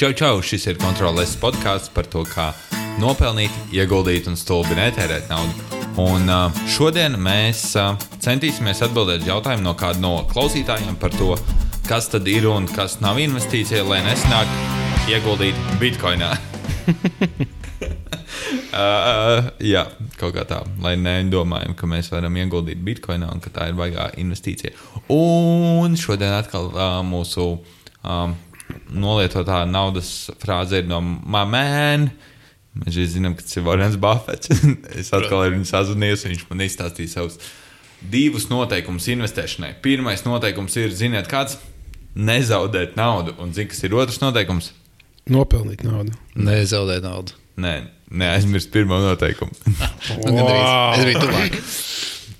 Čau, čau! Šis ir kontrols podkāsts par to, kā nopelnīt, ieguldīt un stulbi netērēt naudu. Un šodien mēs centīsimies atbildēt jautājumu no kāda no klausītājiem par to, kas tad ir un kas nav investīcija, lai nesanāk ieguldīt bitkoinā. uh, jā, kaut kā tā, lai nedomājam, ka mēs varam ieguldīt bitkoinā un ka tā ir baigā investīcija. Un šodien atkal uh, mūsu um, nolietotā naudas frāze ir no Mamēna. Mēs arī zinām, ka tas ir Varens Buffets. es atkal ar viņu sazvanījos, viņš man izstāstīja savus divus noteikumus investēšanai. Pirmais noteikums ir, ziniet, kāds nezaudēt naudu. Un zini, kas ir otrs noteikums? Nopelnīt naudu. Nezaudēt naudu. Nē, neaizmirst pirmo noteikumu. Gandrīz. Es biju tuvāk.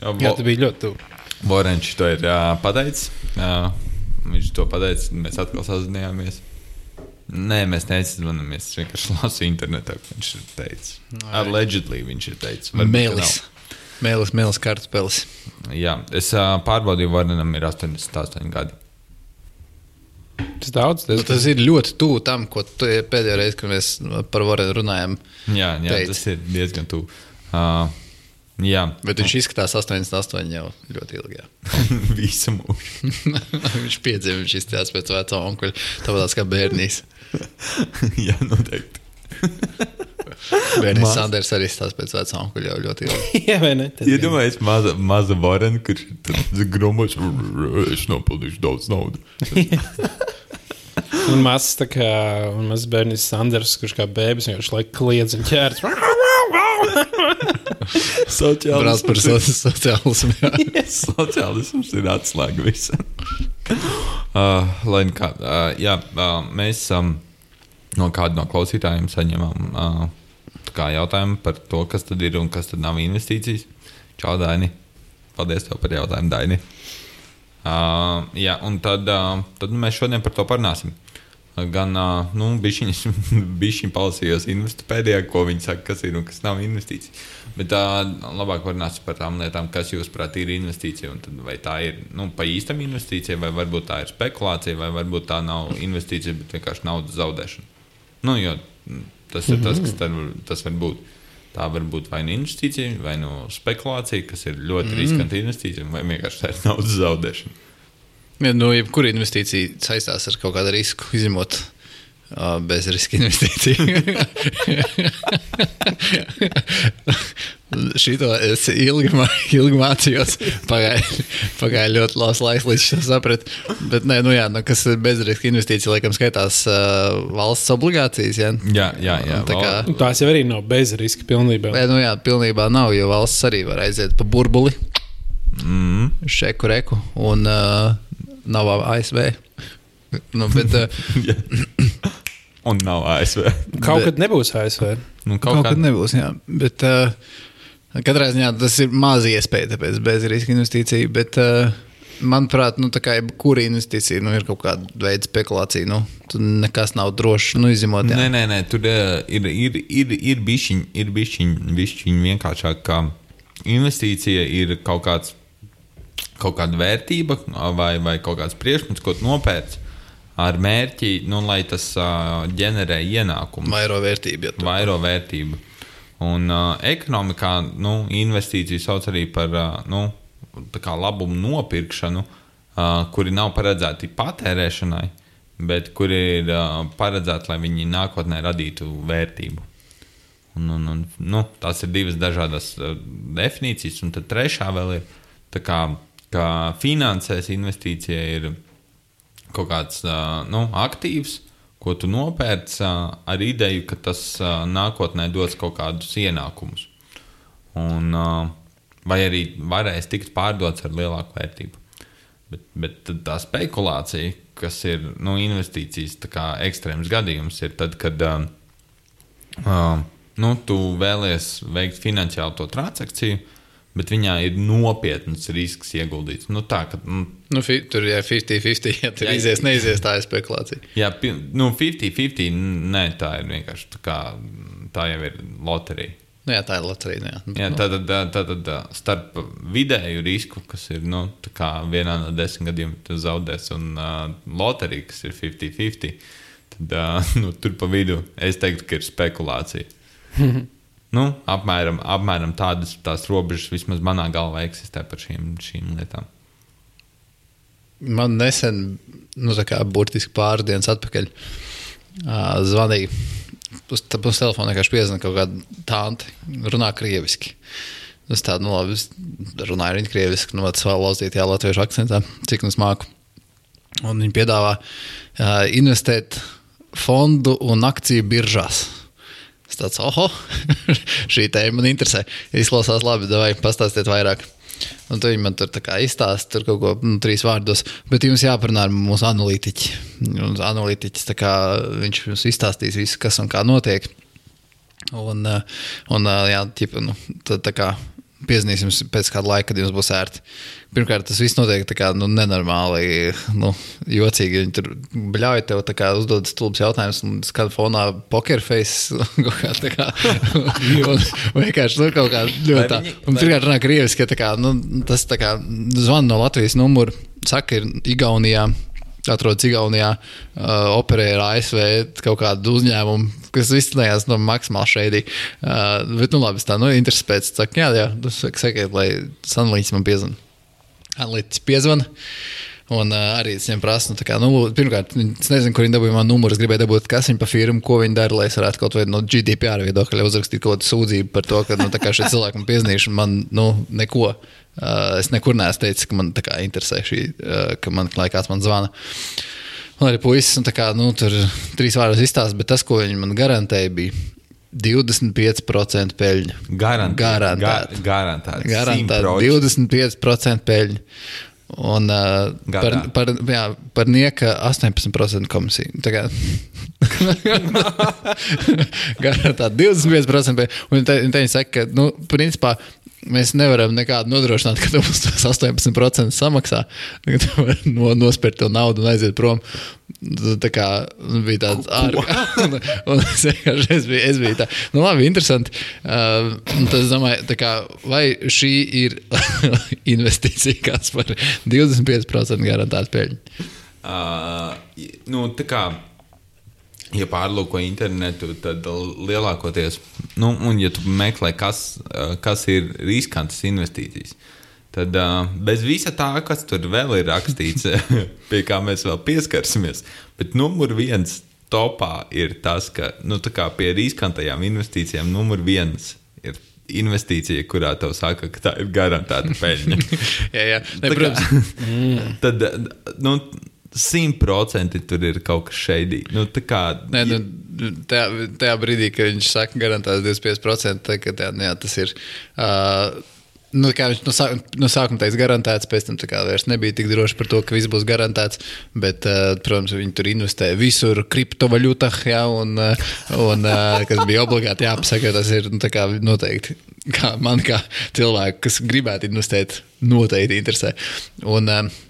Jā, tu biji ļoti tuvu. Vorenčs to ir uh, pateicis. Uh, viņš to pateica, mēs atkal sazinājāmies. Nē, mēs neaizsvanamies. Es vienkārši lasu internetā, ko viņš ir teicis. Allegedly viņš ir teicis. Mēlis. Mēlis, mēlis, kartupelis. Jā, es uh, pārbaudīju, Varenam ir 88 gadi. Tas daudz, Nu, tas, tas ir ļoti tuvu tam, ko tu pēdējo reizi, kad mēs par Varenu runājām. Jā, jā Teici. tas ir diezgan tuvu. Uh, jā, Bet viņš izskatās 88 jau ļoti ilgi. visu mūžu. viņš piedzima, viņš izskatās pēc vecā onkuļa, tāpat kā bērnīs. jā, noteikti. Bērnīs Maz. Sanders arī izskatās pēc vecā onkuļa jau ļoti ilgi. jā, vai ne? Iedomājieties, maza, maza Varena, kurš ir grūmos, es nopelnīšu daudz naudas. Un mazs, tā kā, un mazs bērnis Sanders, kurš kā bēbis vienkārši laik kliedz un ķērs. Sociāls Brālis par so sociālismu. jā. Sociālisms ir atslēga visam. uh, lai nu kā, uh, jā, uh, mēs um, no kāda no klausītājiem saņemam uh, jautājumu par to, kas tad ir un kas tad nav investīcijas. Čau, Daini. Paldies tev par jautājumu, Daini. Uh, jā, un tad, uh, tad mēs šodien par to parunāsim. Uh, Gan nu, bišķiņi palasījos investētājā, ko viņi saka, kas ir un kas nav investīcija. Bet uh, labāk parunāsim par tām lietām, kas jūsuprāt ir investīcija. Vai tā ir nu, pa īstam investīcija, vai varbūt tā ir spekulācija, vai varbūt tā nav investīcija, bet vienkārši naudas zaudēšana. Nu, jo tas ir tas, kas var- tas var būt. Tā var būt vai nu investīcija, vai nu spekulācija, kas ir ļoti mm. riskanta investīcija, vai vienkārši tā ir naudas zaudēšana. Ja, nu, jebkura investīcija saistās ar kaut kādu risku, izņemot uh, bezriska investīciju. Šito es ilgi, ilgi mācījos. Pagāja, pagāja ļoti labs laiks, līdz es sapratu. Bet, nē, nu, jā, nu, kas ir bezriska investīcija, laikam, skaitās uh, valsts obligācijas. Jā, Jā, jā, jā. Tā kā- Un Tās jau arī nav bez riska pilnībā. Nē, nu, jā, pilnībā nav, jo valsts arī var aiziet pa burbuli, Mm. šeku reku un uh, nav ASV. Nu, bet, uh, Un nav ASV. Kaut Bet- kad nebūs ASV. Nu, Kaut, kaut kad nebūs, jā. Bet uh, katrā ziņā tas ir maz iespēja, tāpēc bez riska investīcija. Bet, uh, manuprāt, nu, tā kā jebkura investīcija nu, ir kaut kāda veida spekulācija. Nu, tur nekas nav drošs, nu, izņemot. Nē, jā. nē, nē, tur ir, ir, ir, ir bišķiņi, ir bišķiņi, bišķiņi vienkāršāk, investīcija ir kaut, kāds, kaut kāda vērtība vai, vai kaut kāds priekšmets, ko tu nopērci ar mērķi, nu, lai tas uh, ģenerē ienākumu. Vairo vērtība. Ja vairo vērtību. Un uh, ekonomikā nu, investīciju sauc arī par uh, nu, labumu nopirkšanu, uh, kuri nav paredzēti patērēšanai, bet kuri ir uh, paredzēti, lai viņi nākotnē radītu vērtību. Un, un, un, nu, tās ir divas dažādas uh, definīcijas, un tad trešā vēl ir tā kā, ka finansēs investīcija ir kaut kāds uh, nu, aktīvs, ko tu nopērc uh, ar ideju, ka tas uh, nākotnē dos kaut kādus ienākumus. Un, uh, vai arī varēs tikt pārdots ar lielāku vērtību. Bet, bet tā spekulācija, kas ir nu, investīcijas ekstrēms gadījums, ir tad, kad uh, uh, nu, tu vēlies veikt finansiālu to transakciju, bet viņā ir nopietns risks ieguldīts. Nu, tā, ka, nu, Nu, fi, tur ir 50-50. Ja tur Jā, izies, neizies, tā ir spekulācija. Jā, nu, 50-50. Nē, tā ir vienkārši tā, kā, tā jau ir loterija. Nu, jā, tā ir loterija. nu Jā. Jā, Nu, tad, tad, tad, tad starp vidēju risku, kas ir nu, tā kā vienā no desmit gadiem, tu zaudēsi, un uh, loterija, kas ir 50-50, tad uh, nu, tur pa vidu es teiktu, ka ir spekulācija. nu, apmēram, apmēram tādas tās robežas vismaz manā galvā eksistē par šīm, šīm lietām. Man nesen, nu, tā kā burtiski pāris dienas atpakaļ, uh, zvanīja. Uz, uz telefona vienkārši piezvanīja kaut kāda tante, runā krieviski. Es tādu, nu, labi, runāju viņa krieviski, nu, tas vēl lauzītajā latviešu akcentā, cik nu māku. Un viņi piedāvā uh, investēt fondu un akciju biržās. Es tāds, oho, šī tēma man interesē. Izklausās labi, vai pastāstiet vairāk. Un viņi man tur izstāsta tur kaut ko nu, trīs vārdos, bet jums jāparunā ar mūsu analītiķi. Un analītiķis kā, viņš jums izstāstīs visu, kas un kā notiek. Un, un jā, ķipa, nu, tad, tā kā Piezīmēsim pēc kāda laika, kad jums būs ērti. Pirmkārt, tas viss notiek tā kā nu, nenormāli, nu, jocīgi. Viņi tur bļauj tev, kā uzdod stulbs jautājums, un skatu fonā pokerface kaut kā tā kā. un vienkārši nu, kaut kā ļoti tā. Un pirmkārt, runā krieviski, ka kā, nu, tas tā kā zvan no Latvijas numuru, saka, ir Igaunijā atrodas Igaunijā, uh, operē ar ASV kaut kādu uzņēmumu, kas izsmeļās no maksimāli šeidī. Uh, bet, nu, labi, tā, nu, intereses pēc, saka, jā, jā, sakiet, lai analītiķis man piezvan. Analītiķis piezvan. Un uh, arī es viņam prasu, nu, kā, nu, pirmkārt, es nezinu, kur viņi dabūja manu numuru. Es gribēju dabūt, kas viņa pa firmu, ko viņi dara, lai es varētu kaut vai no GDPR viedokļa uzrakstīt kaut kādu sūdzību par to, ka nu, šie cilvēki man piezīmējuši, man nu, neko. Uh, es nekur neesmu teicis, ka man kā, interesē šī, uh, ka man kāds man zvana. Un arī puisis, un, kā, nu, tur trīs vārdos izstāsta, bet tas, ko viņi man garantēja, bija 25% peļņa. Garantēta. Garantēta. Garantēta. 25% peļņa. Un uh, par, par, jā, par nieka 18% komisiju. Tā kā garantēta 25%. Un te, te viņi saka, ka, nu, principā, mēs nevaram nekādu nodrošināt, ka mums tas 18% samaksā. Tad var no, nospērt to naudu un aiziet prom. Tā kā bija tāds ārkārtīgi. es vienkārši es biju, es biju tā. Nu, labi, interesanti. Uh, tas, domāju, kā, vai šī ir investīcija, kas par 25% garantēta peļņa? Uh, nu, tā kā ja pārlūko internetu, tad lielākoties, nu, un ja tu meklē, kas, kas ir riskantas investīcijas, tad bez visa tā, kas tur vēl ir rakstīts, pie kā mēs vēl pieskarsimies, bet numur viens topā ir tas, ka nu, pie riskantajām investīcijām numur viens ir investīcija, kurā tev saka, ka tā ir garantēta peļņa. jā, jā. Ne, protams. tad, nu, simtprocentīgi tur ir kaut kas šeidī. Nu, kā, Nē, nu, tajā, tajā brīdī, kad viņš saka, garantēts 25%, tad, kad, jā, nu, jā, tas ir. Uh, Nu, kā viņš no, sā, no sākuma teica, garantēts, pēc tam vairs nebija tik droši par to, ka viss būs garantēts. Bet, uh, protams, viņi tur investē visur, kriptovalūtā, ja, un, un uh, kas bija obligāti jāpasaka, tas ir nu, noteikti. Kā man, kā cilvēku, kas gribētu investēt, noteikti interesē. Un, uh,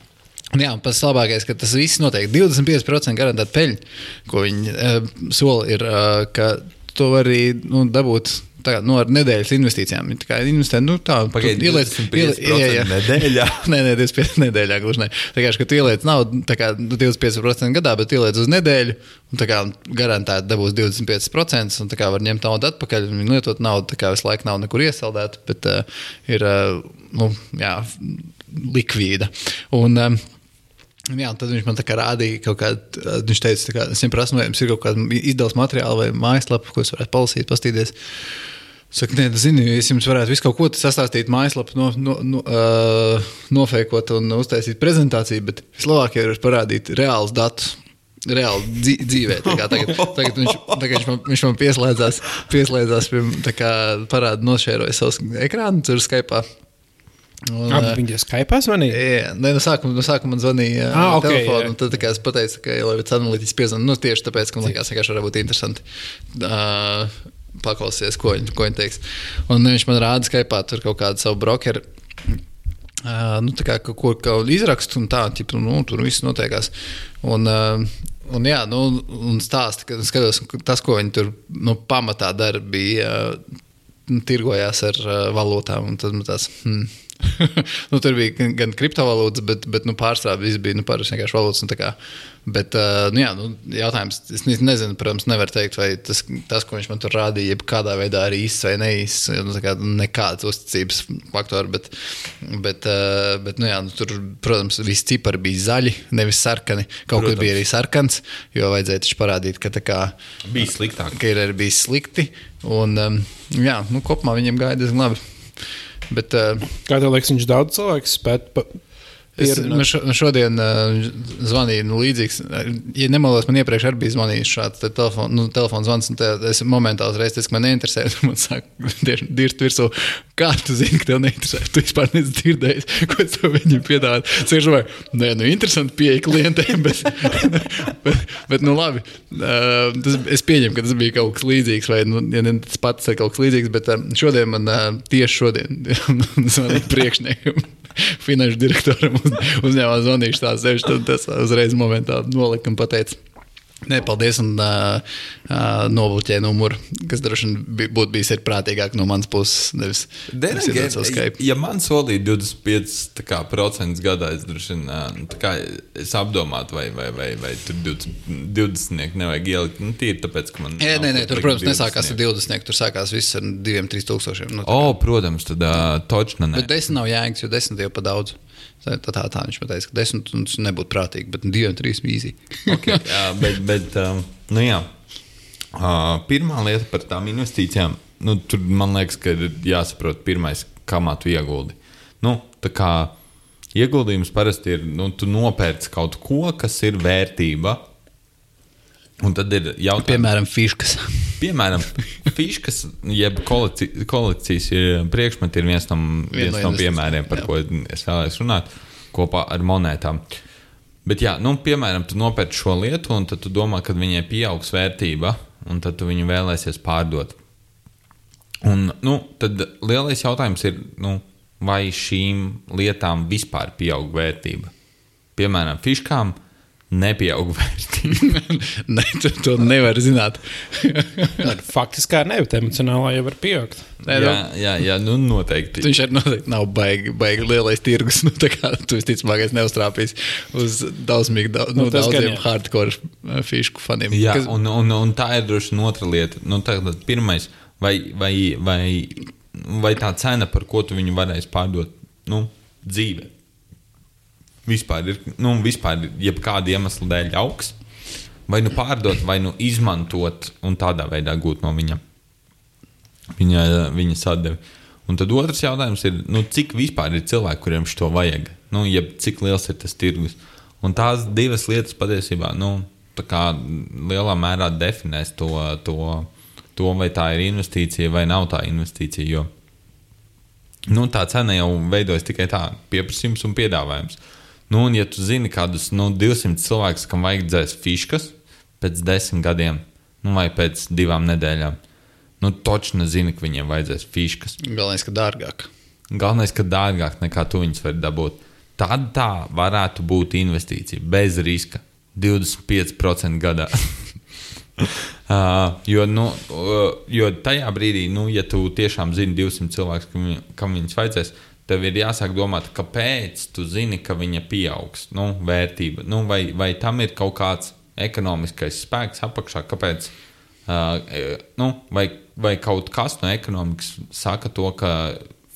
Un jā, pats labākais, ka tas viss notiek 25% garantēta peļņa, ko viņi uh, sola, ir, uh, ka to var arī nu, dabūt. Tā nu, ar nedēļas investīcijām. Tā kā investē, nu, tā, Pagaid, ieliec, ieliec, jā, jā. nedēļā. nē, nē, 25 nedēļā gluži ne. Tā kā, tu ieliec naudu, tā kā 25% gadā, bet ieliec uz nedēļu, un tā kā garantēti dabūs 25%, un tā kā var ņemt naudu atpakaļ, un lietot naudu, tā kā visu laiku nav nekur iesaldēta, bet uh, ir, uh, nu, jā, likvīda. Un, uh, Jā, tad viņš man tā kā rādīja, kaut kādu, viņš teica, ka es viņam prasu, vai jums ir kaut kāda izdevuma materiāla vai mājaslapa, ko es varētu palasīt, pastīties. Saka, nē, zini, es jums varētu visu kaut ko sastāstīt, mājaslapu, no, no, no, uh, nofēkot un uztaisīt prezentāciju, bet vislabāk ir parādīt reālus datus. Reāli dzīvē. Tagad, tagad viņš, tagad viņš, man, viņš man pieslēdzās, pieslēdzās pie tā, parāda nošēroja savus ekrānu, tur Skype. Un, ah, viņa Skype zvanīja? Jā, nē, no sākuma, no sākuma man zvanīja ah, okay, telefonu. Tad es pateicu, ka ir analītiķis piezvanīt. Nu, tieši tāpēc, ka man liekas, ka varētu būt interesanti. Uh, paklausīties, ko, viņ, ko viņš teiks. Un viņš man rāda Skype tur kaut kādu savu brokeru. Uh, nu, tā kā kaut ko izrakstu un tā, ķip, nu, tur viss notiekās. Un, uh, un, jā, nu, un stāsta, ka skatos, tas, ko viņi tur nu, pamatā dara, bija uh, tirgojās ar uh, valūtām. Tad man tas. Hmm, nu, tur bija gan, gan kriptovalūtas, bet, bet nu, pārsvarā viss bija nu, parasti vienkārši valūtas. Nu, bet, uh, nu, jā, nu, jautājums, es ne- nezinu, protams, nevar teikt, vai tas, tas ko viņš man tur rādīja, jebkādā veidā ir īsts vai neīsts. Nu, tā kā nekāds uzticības faktors, bet, bet, uh, bet nu, jā, nu, tur, protams, visi cipari bija zaļi, nevis sarkani. Kaut kur Protams. bija arī sarkans, jo vajadzēja taču parādīt, ka tā kā Bija sliktāk. ka ir arī bijis slikti. Un, um, jā, nu, kopumā viņiem gāja diezgan labi. Bet, uh, Kā tev liekas, viņš daudz cilvēku spētu pierunāt? man šo, šodien uh, zvanīju, nu, līdzīgs. Ja nemaldos, man iepriekš arī bija zvanījis šāds te telefon, nu, telefons zvans, un es momentāli reiz teicu, ka man neinteresē. Man tieši dirzt virsū, kā tu zini, ka tev neinteresē. Tu vispār neesi dzirdējis, ko es tev viņam piedāvāju. Vienkārši domāju, nē, nu, interesanti pieeja klientiem, bet, bet, bet nu, labi. Uh, tas, es pieņemu, ka tas bija kaut kas līdzīgs, vai nu, ja ne tas pats ir kaut kas līdzīgs, bet uh, šodien man uh, tieši šodien zvanīja priekšniekam. Finanšu direktoram uz, uzņēmumā zvanījuši tā sevi. Tad tas uzreiz momentā nolika un pateica. Nē, paldies, un uh, uh, nobloķēja numuru, kas droši vien būtu bijis prātīgāk no manas puses. Nevis iedot savu Skype. Ja man solīja 25% kā procentus gadā, es droši vien kā es apdomātu, vai, vai, vai, vai tur 20, 20 nevajag ielikt. Nu, tīri tāpēc, ka man. Nav nē, nē, tur, protams, nesākās ar 20. 20, tur sākās viss ar 2-3 tūkstošiem. Nu, O, protams, tad uh, točna nē. Bet desmit nav jēgas, jo desmit jau pa daudz. Tā, tā, tā, viņš man teica, ka desmit un tas nebūtu prātīgi, bet divi un trīs mīzī. Okay, jā, bet, bet um, nu jā. Uh, pirmā lieta par tām investīcijām, nu, tur man liekas, ka ir jāsaprot, pirmais, kamā tu ieguldi. Nu, tā kā ieguldījums parasti ir, nu, tu nopērci kaut ko, kas ir vērtība. Un tad ir jautājums, Piemēram, fiškas. piemēram, fiškas, jeb kolekci, kolekcijas ir- priekšmeti ir viens no, viens no piemēriem, par jā. ko es vēlēs runāt, kopā ar monētām. Bet, jā, nu, piemēram, tu nopērci šo lietu, un tad tu domā, ka viņai pieaugs vērtība, un tad tu viņu vēlēsies pārdot. Un, nu, tad lielais jautājums ir, nu, vai šīm lietām vispār pieaug vērtība. Piemēram, fiškām nepieaug vērtība. Nē, tu to nevar zināt. Faktiski kā ne, bet emocionālā jau var pieaugt. Nē, jā, nu, jā, jā, nu, noteikti. Viņš arī noteikti nav baigi, baigi lielais tirgus. Nu, tā kā tu visticamāk neuztrāpīs uz daudzmīgi, daudz, nu, Nu, tas gan daudziem jā. hardcore uh, fišku faniem. Jā, Kas- un, un, un tā ir droši vien otra lieta. Nu, tagad, pirmais, vai, vai, vai, vai tā cena, par ko tu viņu varēsi pārdot nu, dzīvē, vispār ir, nu, vispār ir jebkāda iemesla dēļ augs, vai nu pārdot, vai nu izmantot un tādā veidā gūt no viņa, viņa, viņa sadevi. Un tad otrs jautājums ir, nu, cik vispār ir cilvēki, kuriem šo vajag? Nu, jeb cik liels ir tas tirgus? Un tās divas lietas patiesībā nu, tā kā lielā mērā definēs to, to, to, vai tā ir investīcija vai nav tā investīcija. Jo nu, tā cena jau veidojas tikai tā, pieprasījums un piedāvājums. Nu, un, ja tu zini, kādus nu, 200 cilvēkus, kam vajadzēs fiškas pēc desmit gadiem, nu, vai pēc divām nedēļām, nu, točni zini, ka viņiem vajadzēs fiškas. Galvenais, ka dārgāk. Galvenais, ka dārgāk nekā tu viņus vari dabūt. Tad tā varētu būt investīcija bez riska. 25% gadā. uh, jo, nu, uh, jo tajā brīdī, nu, ja tu tiešām zini 200 cilvēkus, kam, kam viņus vajadzēs, tev ir jāsāk domāt, kāpēc tu zini, ka viņa pieaugs, nu, vērtība. Nu, vai, vai tam ir kaut kāds ekonomiskais spēks apakšā, kāpēc. Uh, nu, vai, vai kaut kas no ekonomikas saka to, ka,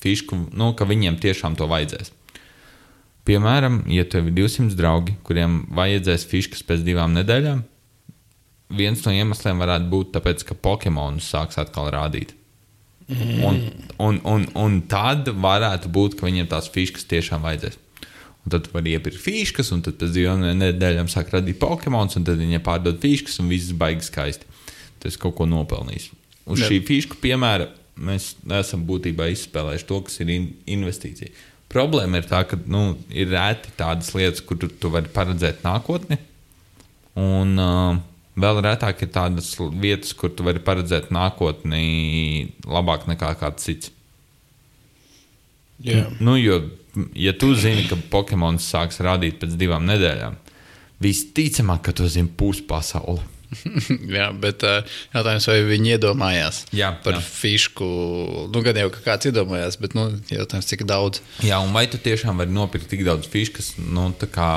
fišku, nu, ka viņiem tiešām to vajadzēs. Piemēram, ja tev ir 200 draugi, kuriem vajadzēs fiškas pēc divām nedēļām, viens no iemesliem varētu būt tas, ka Pokemonus sāks atkal rādīt. Un, un, un, un tad varētu būt, ka viņiem tās fiškas tiešām vajadzēs. Un tad var iepirkt fiškas, un tad pēc divām nedēļām sāk radīt Pokemonus, un tad viņi pārdod fiškas, un viss baigs skaisti. Tas kaut ko nopelnījis. Uz Jā. šī fišku piemēra mēs esam būtībā izspēlējuši to, kas ir in investīcija. Problēma ir tā, ka nu, ir rēti tādas lietas, kur tu, tu vari paredzēt nākotni. Un uh, vēl retāk ir tādas vietas, kur tu vari paredzēt nākotni labāk nekā kāds cits. Jā. Nu, jo, ja tu zini, ka Pokemons sāks rādīt pēc divām nedēļām, visticamāk, ka tu zini pusi pasauli. jā, bet uh, jautājums, vai viņi iedomājās Jā, par jā. fišku? Nu, gan jau kāds iedomājās, bet nu, jautājums, cik daudz. Jā, un vai tu tiešām vari nopirkt tik daudz fiškas? Nu, tā kā,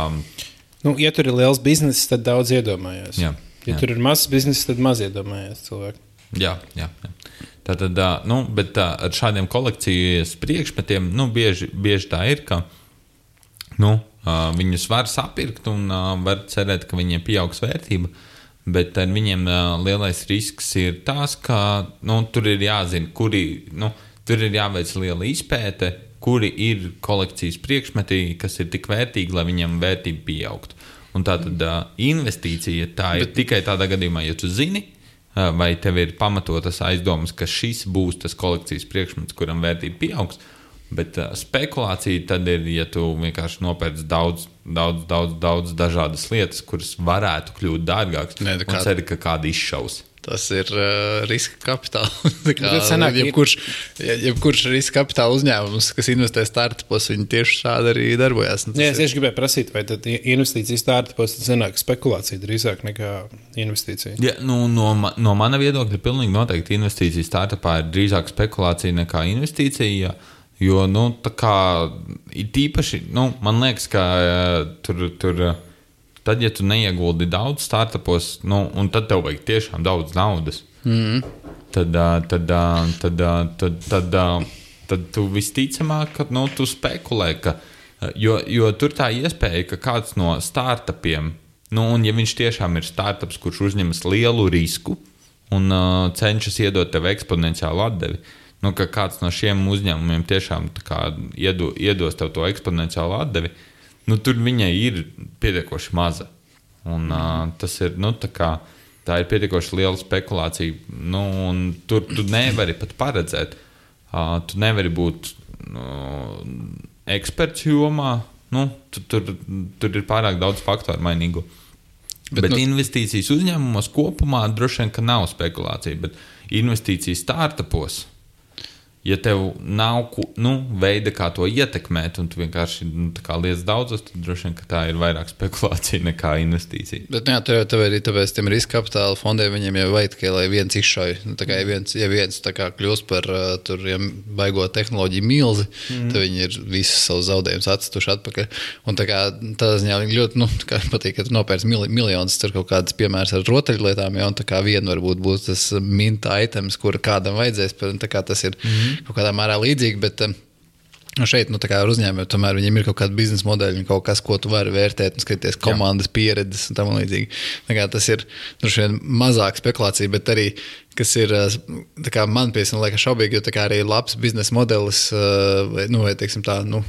Nu, ja tur ir liels bizness, tad daudz iedomājās. Jā, ja jā. tur ir mazs bizness, tad maz iedomājās cilvēki. jā, jā. jā. Tātad, ā, nu, bet ā, ar šādiem kolekcijas priekšmetiem nu, bieži, bieži tā ir, ka nu, viņus var sapirkt un var cerēt, ka viņiem pieaugs vērtība. Bet ar viņiem lielais risks ir tas, ka nu, tur ir jāzina, kuri, nu, tur ir jāveic liela izpēte, kuri ir kolekcijas priekšmeti, kas ir tik vērtīgi, lai viņiem vērtība pieaugtu. Un tā tad ā, investīcija tā ir Bet... tikai tādā gadījumā, ja tu zini, ā, vai tev ir pamatotas aizdomas, ka šis būs tas kolekcijas priekšmets, kuram vērtība pieaugs. Bet uh, spekulācija tad ir, ja tu vienkārši nopērci daudz, daudz, daudz, daudz dažādas lietas, kuras varētu kļūt dārgākas. Nē, un kā- ceri, ka kāda izšaus. Tas ir uh, riska kapitāls. Tā kā Bet sanāk, ir- jebkurš, jebkurš riska kapitāla uzņēmums, kas investē startupos, viņi tieši šādi arī darbojas. Nu, tas Jā, es ir- tieši gribēju prasīt, vai tad i- investīcijas startupos tad sanāk spekulācija drīzāk nekā investīcija. Ja, nu, no, no mana viedokļa, pilnīgi noteikti investīcija startupā ir drīzāk spekulācija nekā investīcija. Jo, nu, tā kā ir tīpaši, nu, man liekas, ka eh, tur, tur, eh, tad, ja tu neieguldi daudz startupos, nu, un tad tev vajag tiešām daudz naudas, mm. tad, tad, tad, tad, tad, ā, tad tu visticamāk, ka nu, tu spekulē, ka, jo, jo tur tā iespēja, ka kāds no startupiem, nu, un ja viņš tiešām ir startups, kurš uzņemas lielu risku un uh, cenšas iedot tev eksponenciālu atdevi, nu, ka kāds no šiem uzņēmumiem tiešām kā iedo, iedos tev to eksponenciālu atdevi, nu, tur viņai ir pietiekoši maza. Un, uh, tas ir nu, tā, kā, tā ir pietiekoši liela spekulācija. Nu, un tur tu nevari pat paredzēt. Uh, tu nevari būt nu, eksperts jomā. Nu, tu, tur, tur ir pārāk daudz faktoru mainīgu. Bet, Bet bet nu- investīcijas uzņēmumos kopumā droši vien nav spekulācija, bet investīcijas startupos. Ja tev nav nu, veida, kā to ietekmēt, un tu vienkārši nu, lietas daudzos, tad droši vien tā ir vairāk spekulācija nekā investīcija. Bet, nu jā, jau tev arī tāpēc tiem riska kapitāla fondiem viņiem jau vajag tikai, lai viens izšauj. Nu, kā ja viens, ja viens tā kā kļūst par uh, tur, ja baigo tehnoloģiju milzi, mm. tad viņi ir visus savus zaudējumus atstuši atpakaļ. Un tā kā tādā ziņā ļoti nu, kā patīk, ka tu nopērci mili, miljonus, tur kaut kādas piemērs ar rotaļlietām, ja, un tā kā viena varbūt būs tas minta items, kur kādam vajadzēs, bet tā kā tas ir mm. Kaut kādā mērā līdzīgi. Bet, um, Nu šeit, nu, kā ar uzņēmumiem, tomēr viņiem ir kaut kāda biznesa modeļa, kaut kas, ko tu vari vērtēt, un skatīties komandas pieredzes un tam līdzīgi. Tas ir droši vien mazāk spekulācija, bet arī, kas ir, tā kā man piesāņa, liekas, šaubīgi, jo kā arī labs biznesa modelis, eh, vai, nu, vai teiksim tā, nu,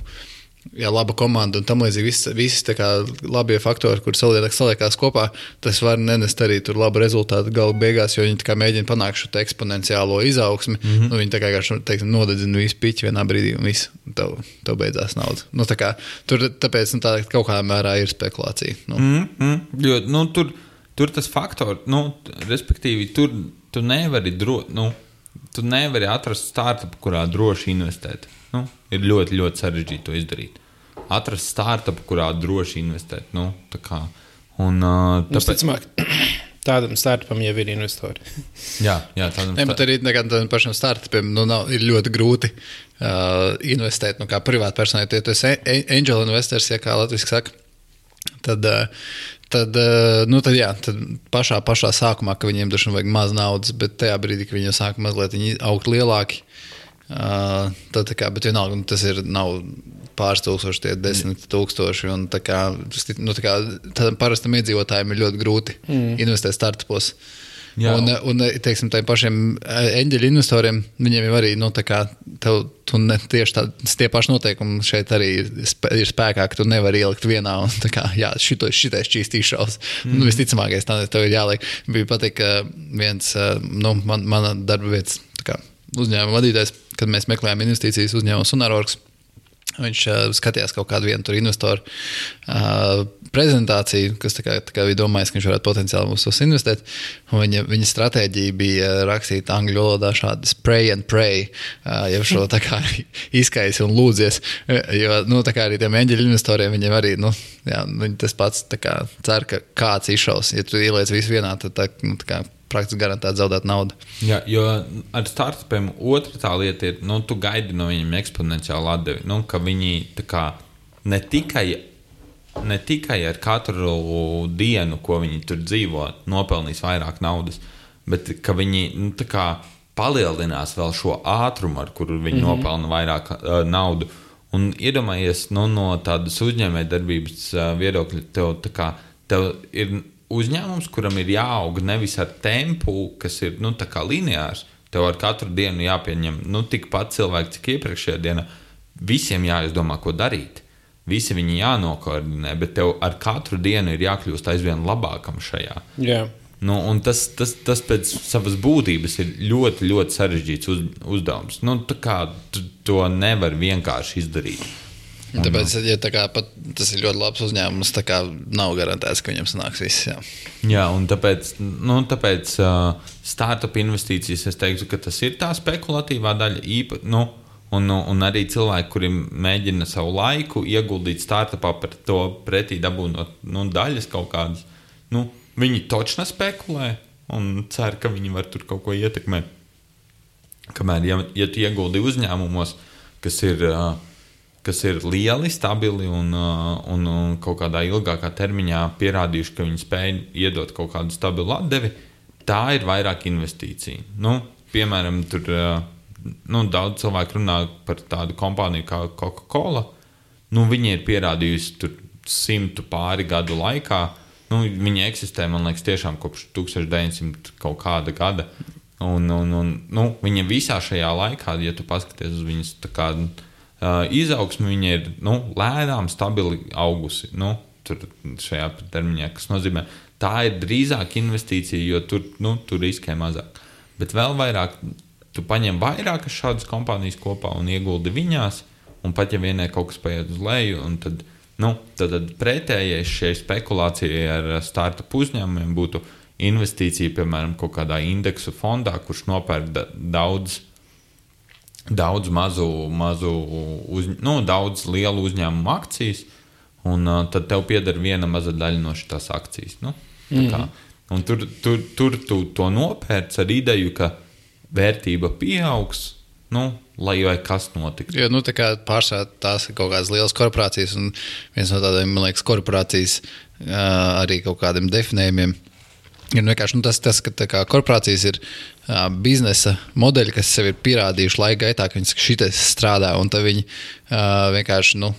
jā, laba komanda un tam līdzīgi. Visi, visi labie faktori, kur saliekās, saliekās kopā, tas var nenest arī tur labu rezultātu gala beigās, jo viņi mēģina panākt šo eksponenciālo izaugsmi. Mm -hmm. nu, viņi tā kā vienkārši, nodedzina visu piķi vienā brīdī un viss, tev, tev beidzās nauda. Nu, tā kā, tur tāpēc nu, tā kaut kādā mērā ir spekulācija. Nu. Mm, mm, jo, nu, tur, tur tas faktors, nu, respektīvi, tur tu nevari, dro, nu, tu nevari atrast startupu, kurā droši investēt. Nu, ir ļoti, ļoti sarežģīti to izdarīt. Atrast startupu, kurā droši investēt. Nu, tā kā, un, uh, Tāpēc... Ticamāk, tādam startupam jau ir investori. jā, jā, tādam Ne, bet arī tādam pašam startupam nu, nav, ir ļoti grūti uh, investēt. Nu, kā privātpersonai, ja tu esi angel investors, ja kā latviešu saka, tad, uh, tad, nu, tad, jā, tad pašā, pašā sākumā, ka viņiem dažiem vajag maz naudas, bet tajā brīdī, kad viņi jau sāk mazliet viņi augt lielāki, uh, tad, tā kā, bet vienalga, nu, tas ir nav pāris tūkstoši, tie desmit tūkstoši. Un, tā kā, nu, tā kā, parastam iedzīvotājiem ir ļoti grūti mm. investēt startupos. Jā. Un, un teiksim, tiem pašiem eņģeļu investoriem, viņiem jau arī nu, tā kā, tev, tu ne, tieši tādi tie paši noteikumi šeit arī ir, spē, ir spēkā, ka tu nevari ielikt vienā un tā kā, jā, šito, šitais izšaus. Mm. Nu, visticamākais, tā tev ir jāliek. Bija patīk, ka viens, nu, man, mana darba vietas tā kā, uzņēmuma vadītājs, kad mēs meklējām investīcijas uzņēmumu Sunārorks. Viņš uh, skatījās kaut kādu vienu investoru uh, prezentāciju, kas tā kā, tā kā bija domājis, ka viņš varētu potenciāli mums tos investēt. Viņa, viņa stratēģija bija rakstīt angļu valodā šādi spray and pray, uh, jau šo tā kā izkaisi un lūdzies. Jo, nu, tā kā arī tiem eņģeļu investoriem viņiem arī, nu, jā, viņi tas pats kā cer, ka kāds izšaus. Ja tu ieliec visu vienā, tad tā, nu, tā kā praktiski garantēti zaudēt naudu. Jā, jo ar startupiem otra tā lieta ir, nu, tu gaidi no viņiem eksponenciālu atdevi. Nu, ka viņi kā ne tikai, ne tikai ar katru dienu, ko viņi tur dzīvo, nopelnīs vairāk naudas, bet ka viņi nu, palielinās vēl šo ātrumu, ar kuru viņi mm -hmm. nopelna vairāk uh, naudu. Un iedomājies nu, no tādas uzņēmējdarbības uh, viedokļa, tev, tā kā, tev ir uzņēmums, kuram ir jāaug nevis ar tempu, kas ir nu, lineārs. Tev ar katru dienu jāpieņem nu, tikpat cilvēki, cik iepriekšējā dienā. Visiem jāizdomā, ko darīt. Visi viņi jānokoordinē, bet tev ar katru dienu ir jākļūst aizvien labākam šajā. Jā. Nu, tas, tas, tas pēc savas būtības ir ļoti, ļoti sarežģīts uz, uzdevums. Nu, kā, tu to nevar vienkārši izdarīt. Tāpēc, ja tā kā, pat, tas ir ļoti labs uzņēmums, nav garantēts, ka viņam sanāks viss. Jā, jā un tāpēc, nu, tāpēc uh, startup investīcijas, es teiktu, ka tas ir tā spekulatīvā daļa. Īpa, nu, un, nu, un arī cilvēki, kuriem mēģina savu laiku ieguldīt startupā, par to pretī dabūnot nu, daļas kaut kādas, nu, viņi točna spekulē un cer, ka viņi var tur kaut ko ietekmēt. Kamēr, ja, ja tu ieguldi uzņēmumos, kas ir kas ir lieli, stabili un, un, un kaut kādā ilgākā termiņā pierādījuši, ka viņi spēj iedot kaut kādu stabilu atdevi, tā ir vairāk investīcija. Nu, piemēram, tur nu, daudz cilvēku runā par tādu kompāniju kā Coca-Cola. Nu, viņi ir pierādījusi tur simtu pāri gadu laikā. Nu, viņi eksistē, man liekas, tiešām kopš 1900 kaut kāda gada. Un, un, un, nu, viņa visā šajā laikā, ja tu paskaties uz viņas tādu uh, izaugsme viņa ir nu, lēnām, stabili augusi. Nu, tur, šajā termiņā, kas nozīmē, tā ir drīzāk investīcija, jo tur, nu, tur riskē mazāk. Bet vēl vairāk, tu paņem vairākas šādas kompānijas kopā un ieguldi viņās, un pat ja vienai kaut kas paiet uz leju, tad, nu, tad, tad pretējais šai spekulācijai ar startup uzņēmumiem būtu investīcija, piemēram, kaut kādā indeksu fondā, kurš nopērk daudz daudz mazu, mazu uz, nu, daudz lielu uzņēmumu akcijas, un uh, tad tev pieder viena maza daļa no šīs akcijas. Nu, mm. Un tur, tur, tur tu to nopērci ar ideju, ka vērtība pieaugs. Nu, lai vai kas notiktu. Jo nu, tā pārsvarā tās ir kaut kādas lielas korporācijas, un viens no tādiem, man liekas, korporācijas uh, arī kaut kādiem definējumiem Ir vienkārši nu, tas, tas, ka kā, korporācijas ir uh, biznesa modeļi, kas sev ir pierādījuši laika gaitā, ka viņi šitais strādā, un viņi uh, vienkārši nu,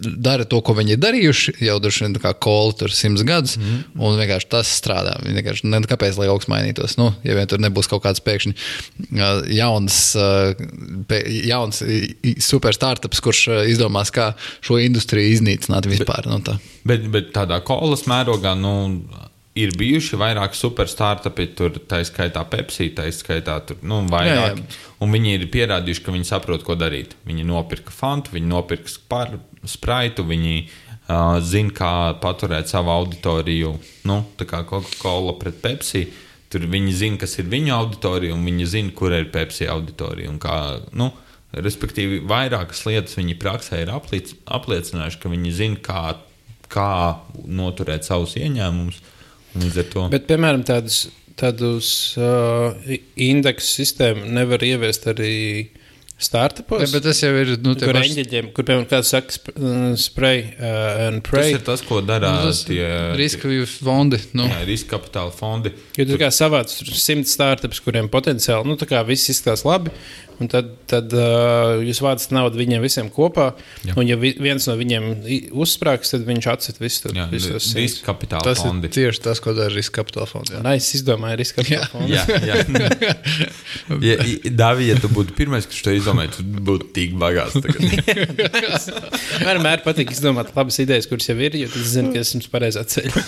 dara to, ko viņi ir darījuši jau droši vien kā koli tur simts gadus, mm. un vienkārši tas strādā. Vienkārši ne, kāpēc lai augsts mainītos. Nu, ja vien tur nebūs kaut kāds pēkšņi jauns, jauns super startups, kurš izdomās, kā šo industriju iznīcināt vispār. Bet, nu, tā. bet, bet tādā kolas mērogā, nu ir bijuši vairāk superstartupi, tur tā skaitā Pepsi, tā skaitā tur nu, vairāk. Jā, jā. Un viņi ir pierādījuši, ka viņi saprot, ko darīt. Viņi nopirka fantu, viņi nopirka spar, spraitu, viņi uh, zina, kā paturēt savu auditoriju. Nu, tā kā Coca-Cola pret Pepsi. Tur viņi zina, kas ir viņu auditorija, un viņi zina, kur ir Pepsi auditorija. Kā, nu, respektīvi, vairākas lietas viņi praksē ir apliec, apliecinājuši, ka viņi zina, kā, kā noturēt savus ieņēmumus. Bet, piemēram, tādus, tādus uh, indeksu sistēmu nevar ieviest arī startupos. Ja, bet tas jau ir. Nu, kur eņģeļiem, kur piemēram kāds saka, uh, spray uh, and pray. Tas ir tas, ko dara nu, tie riska fondi. Nu. Jā, riska kapitāla fondi. Jo tu kā savāc simt startups, kuriem potenciāli, nu tā kā viss izskatās labi, un tad, tad uh, jūs vācat naudu viņiem visiem kopā. Jā. Un, ja vi, viens no viņiem uzsprāgs, tad viņš atcet visu to riska kapitāla tas fondi. Tas ir tieši tas, ko dara riska kapitāla fondi. Jā, es izdomāju riska kapitāla fondu. jā, jā. ja, Davi, ja tu būtu pirmais, kurš to izdomāja, tad būtu tik bagāts. Vienmēr patīk izdomāt labas idejas, kuras jau ir, jo tas zina, ka esmu pareizā ceļā.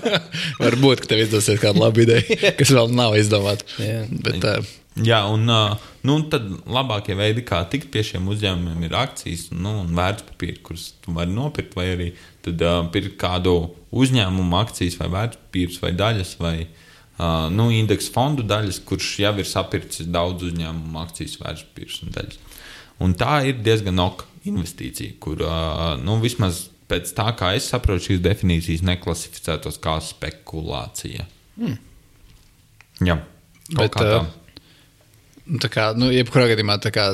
Varbūt, ka tev izdosies kāda laba ideja, kas vēl nav izdomāta. Bet, uh, Jā, un nu, tad labākie veidi, kā tikt pie šiem uzņēmumiem, ir akcijas nu, un vērtspapīri, kurus tu vari nopirkt, vai arī tad, uh, pirkt kādu uzņēmumu akcijas, vai vērtspapīrus, vai daļas, vai uh, nu, indeksu fondu daļas, kurš jau ir sapircis daudz uzņēmumu akcijas, vērtspapīrus un daļas. Un tā ir diezgan ok investīcija, kur uh, nu, vismaz pēc tā, kā es saprotu, šīs definīcijas neklasificētos kā spekulācija. Hmm. Jā, kaut Bet, kā tā. Uh, Tā kā, nu, jebkurā gadījumā tā kā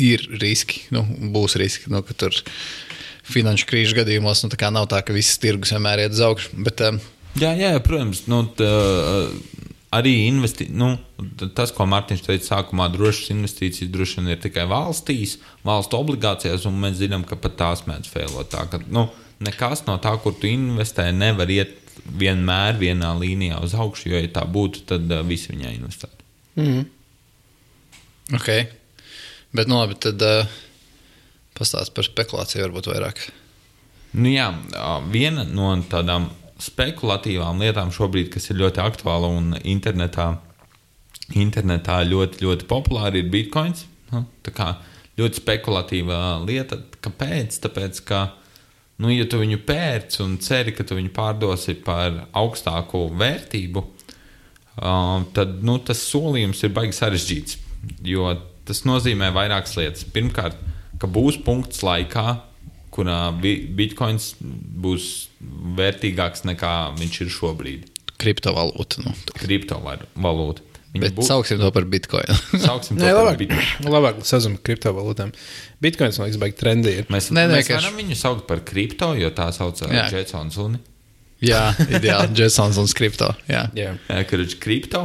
ir riski, nu, būs riski, nu, ka tur finanšu krīžu gadījumos nu, tā kā nav tā, ka viss tirgus vienmēr iet uz augšu. Bet, um, Jā, jā, jā, protams. Nu, tā, arī investi... nu, tas, ko Mārtiņš teica, sākumā drošas investīcijas droši vien ir tikai valstīs, valstu obligācijās, un mēs zinām, ka pat tās mēdz failot. Tā, ka, nu, nekas no tā, kur tu investē, nevar iet vienmēr vienā līnijā uz augšu, jo, ja tā būtu, tad uh, visi viņai investētu. Ok. Bet, nu, labi, tad uh, pastāst par spekulāciju varbūt vairāk. Nu, jā, viena no tādām spekulatīvām lietām šobrīd, kas ir ļoti aktuāla un internetā, internetā ļoti, ļoti populāra, ir bitkoins. Nu, tā kā ļoti spekulatīva lieta. Kāpēc? Tāpēc, ka, nu, ja tu viņu pērci un ceri, ka tu viņu pārdosi par augstāku vērtību, uh, tad nu, tas solījums ir baigi sarežģīts. Jo tas nozīmē vairākas lietas. Pirmkārt, ka būs punkts laikā, kurā bi- bitkoins būs vērtīgāks nekā viņš ir šobrīd. Kriptovalūta. Nu. Kriptovalūta. Bet būs. sauksim to par bitkoinu. Sauksim to par labāk, bitkoinu. labāk saucam par kriptovalūtām. Bitcoins, man liekas, baigi trendy. Ir. Mēs, nē, mēs vienkārši- varam viņu saukt par kripto, jo tā sauc Jā. Jetsons un Jā, ideāli. Jasons un kripto. Jā. Jā. kurš ir kripto.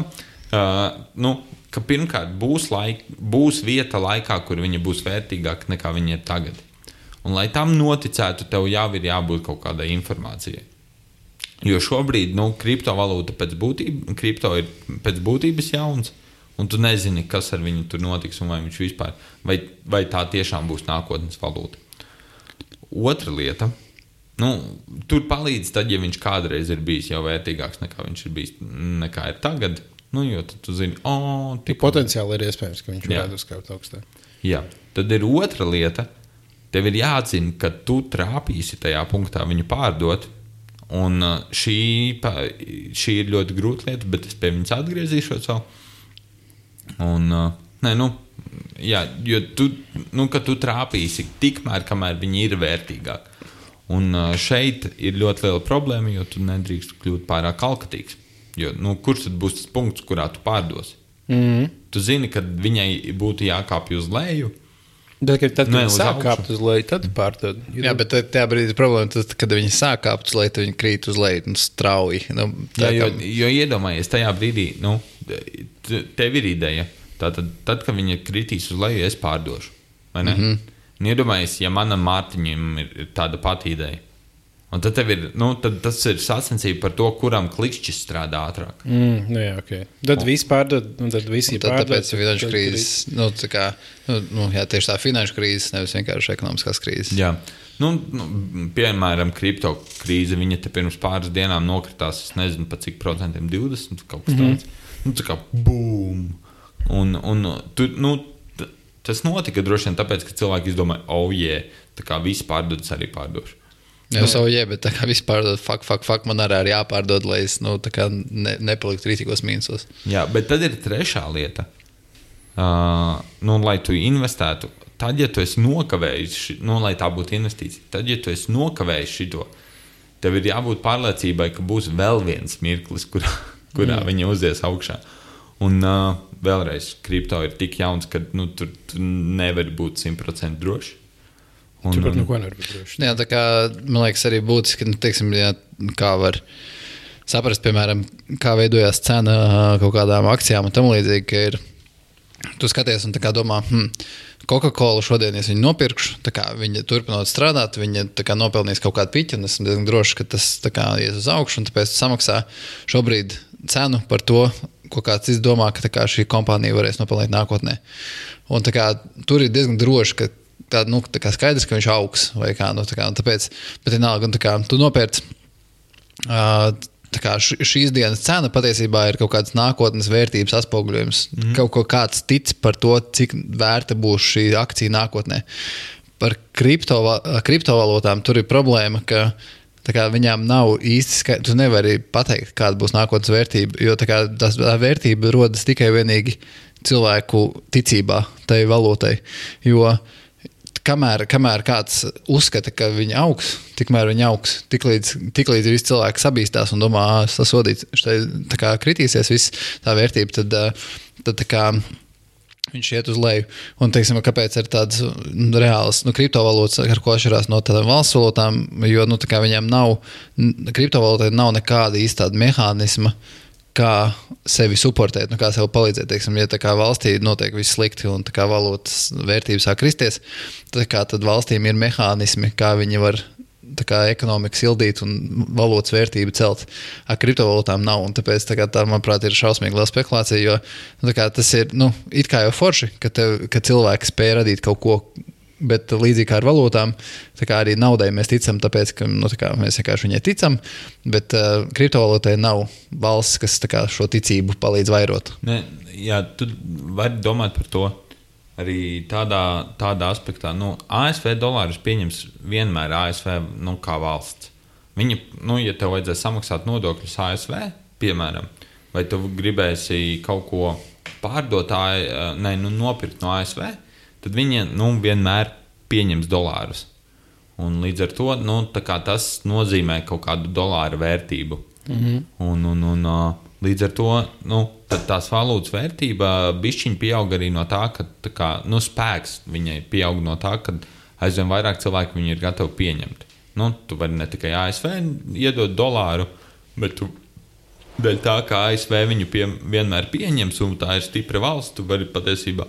Uh, nu, ka pirmkārt būs, laik, būs vieta laikā, kur viņa būs vērtīgāka nekā viņa ir tagad. Un, lai tam noticētu, tev jau ir jābūt kaut kādai informācijai. Jo šobrīd nu, kriptovalūta pēc būtības, kripto ir pēc būtības jauns, un tu nezini, kas ar viņu tur notiks, un vai viņš vispār, vai, vai tā tiešām būs nākotnes valūta. Otra lieta. Nu, tur palīdz, tad, ja viņš kādreiz ir bijis jau vērtīgāks nekā viņš ir bijis nekā ir tagad. Nu, jo tad tu zini, o, Tik tikko potenciāli ir iespējams, ka viņš varētu uzkāpt augstāk. Jā, tad ir otra lieta. Tev ir jāatzina, ka tu trāpīsi tajā punktā viņu pārdot. Un uh, šī, šī ir ļoti grūta lieta, bet es pie viņas atgriezīšos vēl. Un, uh, nē, nu, jā, jo tu, nu, tu trāpīsi tikmēr, kamēr viņi ir vērtīgāki. Un uh, šeit ir ļoti liela problēma, jo tu nedrīkst kļūt pārāk alkatīgs. Jo, nu, kurš tad būs tas punkts, kurā tu pārdosi? Mm. Tu zini, ka viņai būtu jākāpj uz leju. Bet, kad tad, kad Nē, viņš uz sāk kāpt uz leju, tad pārdod. Jā, bet tajā brīdī ir problēma, tad, kad viņi sāk kāpt uz leju, tad viņi krīt uz leju nu, strauji. Nu, Jā, tā jo, kā- jo iedomājies, tajā brīdī, nu, te- tev ir ideja. Tātad, tad, kad viņa kritīs uz leju, es pārdošu. vai ne? Mm Mhm. -hmm. Iedomājies, ja manam Mārtiņam ir ir tāda pati ideja. Un tad, tev ir, nu, tad tas ir sacensība par to, kuram klikšķis strādā ātrāk. Mm, nu, jā, okay. Tad viss pārdod, un tad visi Tad, pārdod. tāpēc ir finanšu krīzes. Nu, tā kā, nu, nu, jā, tieši tā finanšu krīze, nevis vienkārši ekonomiskās krīzes. Jā. Nu, nu, piemēram, kripto krīze. Viņa te pirms pāris dienām nokritās, es nezinu, pa cik procentiem, 20 kaut kas tāds. Nu, tā kā bum! Un, un tu, nu, tas notika droši vien tāpēc, ka cilvēki izdomāja, oh, jē, tā kā viss pārdodas, arī pārdošu. Jā, savu jē, bet vispār fuck, fuck, fuck, man arī ir jāpārdod, lai es nu, ne, nepaliktu rītīgos mīnusos. Jā, bet tad ir trešā lieta. Uh, nu, lai tu investētu, tad, ja tu esi nokavējis, nu, lai tā būtu investīcija, tad, ja tu esi nokavējis šo, tev ir jābūt pārliecībai, ka būs vēl viens mirklis, kurā, kurā mm. viņa uzies augšā. Un uh, vēlreiz, kripto ir tik jauns, ka nu, tur tu nevari būt simtprocentīgi drošs. Un, Turpat un, neko nevar būt droši. Jā, tā kā man liekas, arī būtiski, nu, teiksim, jā, kā var saprast, piemēram, kā veidojās cena ā, kaut kādām akcijām un tam līdzīgi. ka Ir, tu skaties un tā kā domā, hmm, Coca-Cola šodien, ja es viņu nopirkšu, tā kā viņa turpinot strādāt, viņa tā kā nopelnīs kaut kādu piķi, un esmu diezgan drošs, ka tas tā kā ies uz augšu, un tāpēc samaksā šobrīd cenu par to, ko kāds cits domā, ka tā kā šī kompānija varēs nopelnīt nākotnē. Un tā kā tur ir diezgan droši, ka tā, nu, tā kā skaidrs, ka viņš augs vai kā. Nu, tā kā un tāpēc, bet vienalga, tā kā tu nopērci. Uh, tā kā šīs dienas cena patiesībā ir kaut kāds nākotnes vērtības atspoguļojums. Mm. Kaut ko kāds tic par to, cik vērta būs šī akcija nākotnē. Par kriptova, kriptovalūtām tur ir problēma, ka kā, viņām nav īsti skaidrs. Tu nevari pateikt, kāda būs nākotnes vērtība, jo tā, kā, tas, tā vērtība rodas tikai un vienīgi cilvēku ticībā tai valūtai. Jo kamēr, kamēr kāds uzskata, ka viņi augs, tikmēr viņi augs. Tiklīdz, tiklīdz visi cilvēki sabīstās un domā, ka tas sodīts, tā kā kritīsies viss tā vērtība, tad, tad tā kā. Viņš iet uz leju. Un, teiksim, kāpēc ir tādas nu, reālas nu, kriptovalūtas, ar ko atšķirās no tādām valsts valūtām? Jo nu, tā viņiem nav, kriptovalūtai nav nekāda īsta mehānisma, kā sevi supportēt, nu, kā sev palīdzēt. Teiksim, ja kā valstī notiek viss slikti un kā valūtas vērtības sāk kristies, tad, kā, tad valstīm ir mehānismi, kā viņi var kā ekonomiku sildīt un valūtas vērtību celt. Ar kriptovalūtām nav. Tāpēc tā, kā, tā manuprāt, ir šausmīgi liela spekulācija. Jo nu, kā, tas ir nu, it kā jau forši, ka, tev, ka cilvēki spēj radīt kaut ko. Bet līdzīgi kā ar valūtām, tā kā arī naudai mēs ticam, tāpēc ka nu, tā mēs vienkārši viņai ticam. Bet uh, kriptovalūtai nav valsts, kas kā, šo ticību palīdz vairot. Ne, jā, tu vari domāt par to arī tādā, tādā aspektā. Nu, ASV dolārus pieņems vienmēr ASV nu, kā valsts. Viņa, nu, ja tev vajadzēs samaksāt nodokļus ASV, piemēram, vai tu gribēsi kaut ko pārdot, ne, nu, nopirkt no ASV, tad viņi nu, vienmēr pieņems dolārus. Un līdz ar to nu, tas nozīmē kaut kādu dolāru vērtību. Mm -hmm. un, un, un, līdz ar to nu, tad tās valūtas vērtība bišķiņi pieaug arī no tā, ka tā kā, nu, spēks viņai pieaug no tā, ka aizvien vairāk cilvēku viņu ir gatavi pieņemt. Nu, tu vari ne tikai ASV iedot dolāru, bet tu dēļ tā, ka ASV viņu pie, vienmēr pieņems un tā ir stipra valsts, tu vari patiesībā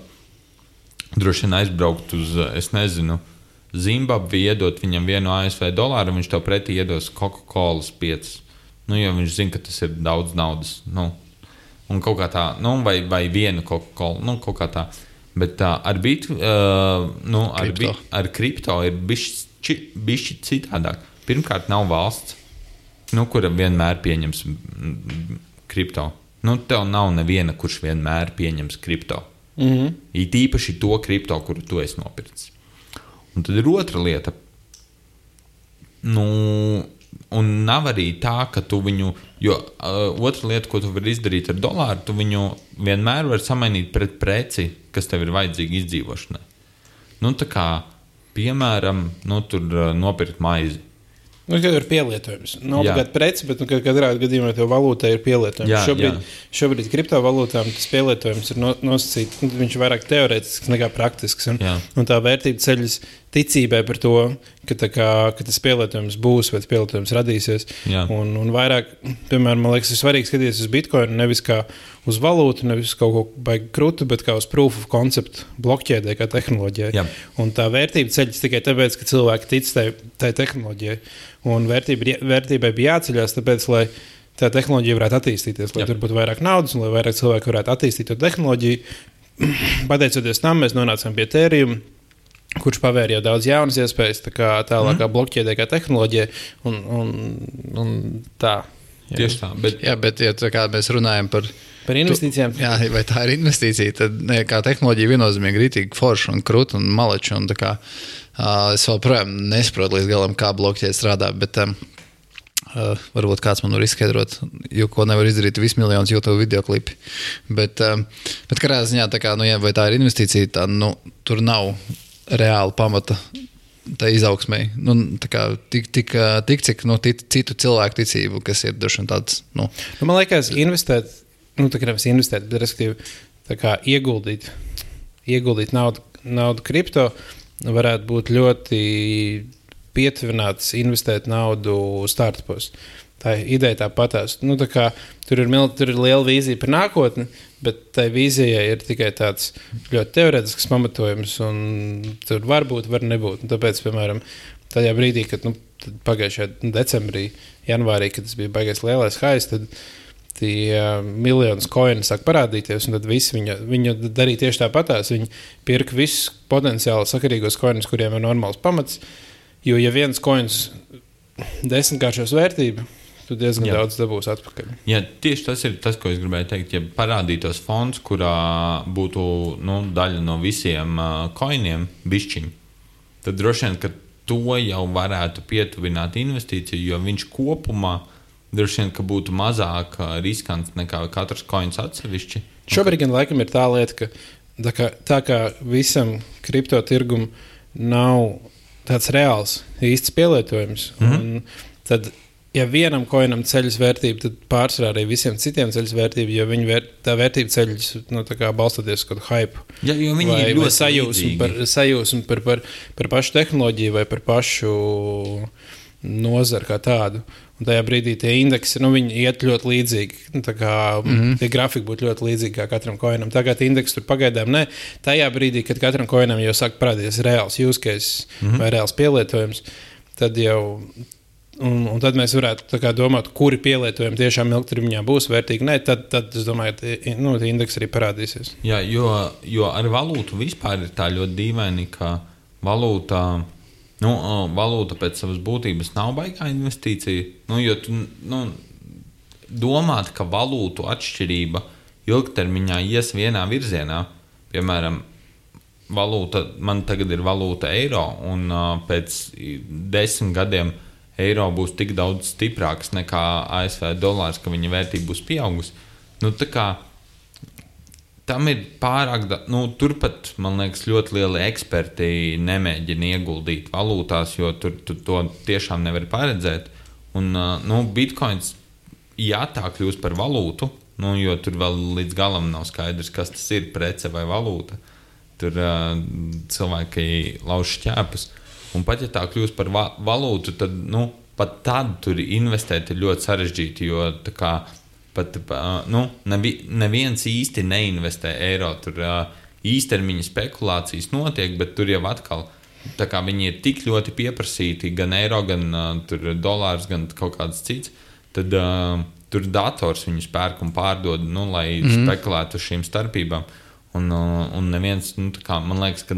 droši vien aizbraukt uz, es nezinu, Zimbabvi, iedot viņam vienu ASV dolāru, viņš tev pretī iedos Coca-Cola 5. Nu, jo viņš zina, ka tas ir daudz naudas. Nu, un kaut kā tā, nu, vai, vai vienu Coca-Cola, nu, kaut kā tā. Bet tā, ar bitu, uh, nu, ar, Kripto. bi, ar kripto ir bišķi citādāk. Pirmkārt, nav valsts, nu, kura vienmēr pieņems mm, kripto. Nu, tev nav neviena, kurš vienmēr pieņems kripto. Mm -hmm. It īpaši to kripto, kuru tu esi nopircis. Un tad ir otra lieta. Nu, un nav arī tā, ka tu viņu, jo uh, otra lieta, ko tu vari izdarīt ar dolāru, tu viņu vienmēr vari samainīt pret preci, kas tev ir vajadzīga izdzīvošanai. Nu, tā kā, piemēram, nu, tur uh, nopirkt maizi. Nu, kad ir pielietojums. Nav obligāti preci, bet nu, ka- katrā gadījumā tev valūtai ir pielietojums. Jā, šobrīd, jā. šobrīd kriptovalūtām tas pielietojums ir no, nosacīts. Nu, viņš ir vairāk teorētisks nekā praktisks. Un, un tā vērtība ceļas ticībai par to, ka, kā, ka tas pielietojums būs vai pielietojums radīsies. Jā. Un, un vairāk, piemēram, man liekas, ir svarīgi skatīties uz bitkoinu nevis kā uz valūtu, nevis kaut ko baigi krūtu, bet kā uz proof of concept blokķēdē, kā tehnoloģijai. Jā. Un tā vērtība ceļas tikai tāpēc, ka cilvēki tic tai, tai tehnoloģijai. Un vērtība, vērtībai bija jāceļās, tāpēc, lai tā tehnoloģija varētu attīstīties, lai Jā. tur būtu vairāk naudas un lai vairāk cilvēku varētu attīstīt to tehnoloģiju. Pateicoties tam, mēs nonācām pie tērījuma. Kurš pavēra jau daudz jaunas iespējas, tā kā tālākā mm. blokķēdē, kā tehnoloģija. Un, un, un tā. Jā. Tieši tā. Bet, Jā, bet ja tā kā mēs runājam par Par investīcijām. Jā, vai tā ir investīcija, tad ne, tehnoloģija viennozīmīgi ir rītīgi forša un krūta un maleča. Un kā, uh, es joprojām nesaprotu līdz galam, kā blokķēde strādā. Bet, um, uh, varbūt kāds man var izskaidrot, jo ko nevar izdarīt vismiljonus YouTube video klipi. Bet, um, bet kādā ziņā, tā kā, nu, ja, vai tā ir investīcija, tad nu, tur nav reāla pamata. Tā izaugsmē, nu, tā kā tik, tik, tik cik no tic, citu cilvēku ticību, kas ir vien tāds, nu, Nu, man liekas, investēt, nu, tā kā nevis investēt, bet respektīvi, kā ieguldīt, ieguldīt naudu, naudu kripto varētu būt ļoti pietuvināts investēt naudu startupos. Tā ideja tāpatās. Nu, tā kā, tur, ir, mil- tur ir liela vīzija par nākotni, bet tai vīzijai ir tikai tāds ļoti teorētisks pamatojums. un Tur var būt, var nebūt. Un tāpēc, piemēram, tajā brīdī, kad nu, pagājušajā decembrī, janvārī, kad tas bija baigais lielais haiss, tad tie uh, miljonus koinu sāk parādīties, un tad visi viņu, viņu darīja tieši tāpatās. Viņi pirka visus potenciāli sakarīgos koinus, kuriem ir normāls pamats. Jo, ja viens koins desmitkāršos vērtību, tu diezgan Jā. Jā. daudz dabūsi atpakaļ. Ja tieši tas ir tas, ko es gribēju teikt. Ja parādītos fonds, kurā būtu nu, daļa no visiem uh, koiniem, bišķiņi, tad droši vien, ka to jau varētu pietuvināt investīciju, jo viņš kopumā droši vien būtu mazāk riskants nekā katrs koins atsevišķi. Šobrīd gan laikam ir tā lieta, ka tā kā, tā kā visam kriptotirgum nav tāds reāls, īsts pielietojums, mm. -hmm. tad, ja vienam koinam ceļas vērtība, tad pārsvarā arī visiem citiem ceļas vērtība, jo viņa vēr, tā vērtība ceļas nu, tā balstoties uz kādu hype. Ja, jo viņi vai, ir vai ļoti sajūsmu par, sajūsmu par, par, par pašu tehnoloģiju vai par pašu nozaru kā tādu. Un tajā brīdī tie indeksi nu, viņi iet ļoti līdzīgi. Nu, tā kā, mm. -hmm. Tie grafiki būtu ļoti līdzīgi kā katram koinam. Tagad indeksi tur pagaidām ne. Tajā brīdī, kad katram koinam jau sāk parādīties reāls use case mm. -hmm. vai reāls pielietojums, tad jau. Un, un tad mēs varētu kā domāt, kuri pielietojumi tiešām ilgtermiņā būs vērtīgi. Nē, tad, tad es domāju, ka nu, tie indeksi arī parādīsies. Jā, jo, jo ar valūtu vispār ir tā ļoti dīvaini, ka valūta, nu, valūta pēc savas būtības nav baigā investīcija. Nu, jo tu nu, domāt, ka valūtu atšķirība ilgtermiņā ies vienā virzienā, piemēram, valūta, man tagad ir valūta eiro, un pēc desmit gadiem eiro būs tik daudz stiprāks nekā ASV dolārs, ka viņa vērtība būs pieaugusi. Nu, kā tam ir pārāk daudz, nu, turpat, man liekas, ļoti lieli eksperti nemēģina ieguldīt valūtās, jo tur tu to tiešām nevar paredzēt. Un, uh, nu, bitkoins, ja tā kļūs par valūtu, nu, jo tur vēl līdz galam nav skaidrs, kas tas ir, prece vai valūta. Tur uh, cilvēki lauž šķēpus. Un pat ja tā kļūs par va valūtu, tad nu, pat tad tur investēt ir ļoti sarežģīti. Jo tā kā pat nu, nevi, neviens īsti neinvestē eiro. Tur īstermiņa spekulācijas notiek, bet tur jau atkal. Tā kā viņi ir tik ļoti pieprasīti, gan eiro, gan uh, dolārs, gan kaut kāds cits, tad uh, tur dators viņus pērk un pārdod, nu, lai mm spekulētu uz šīm starpībām. Un, un neviens, nu, kā, man liekas, ka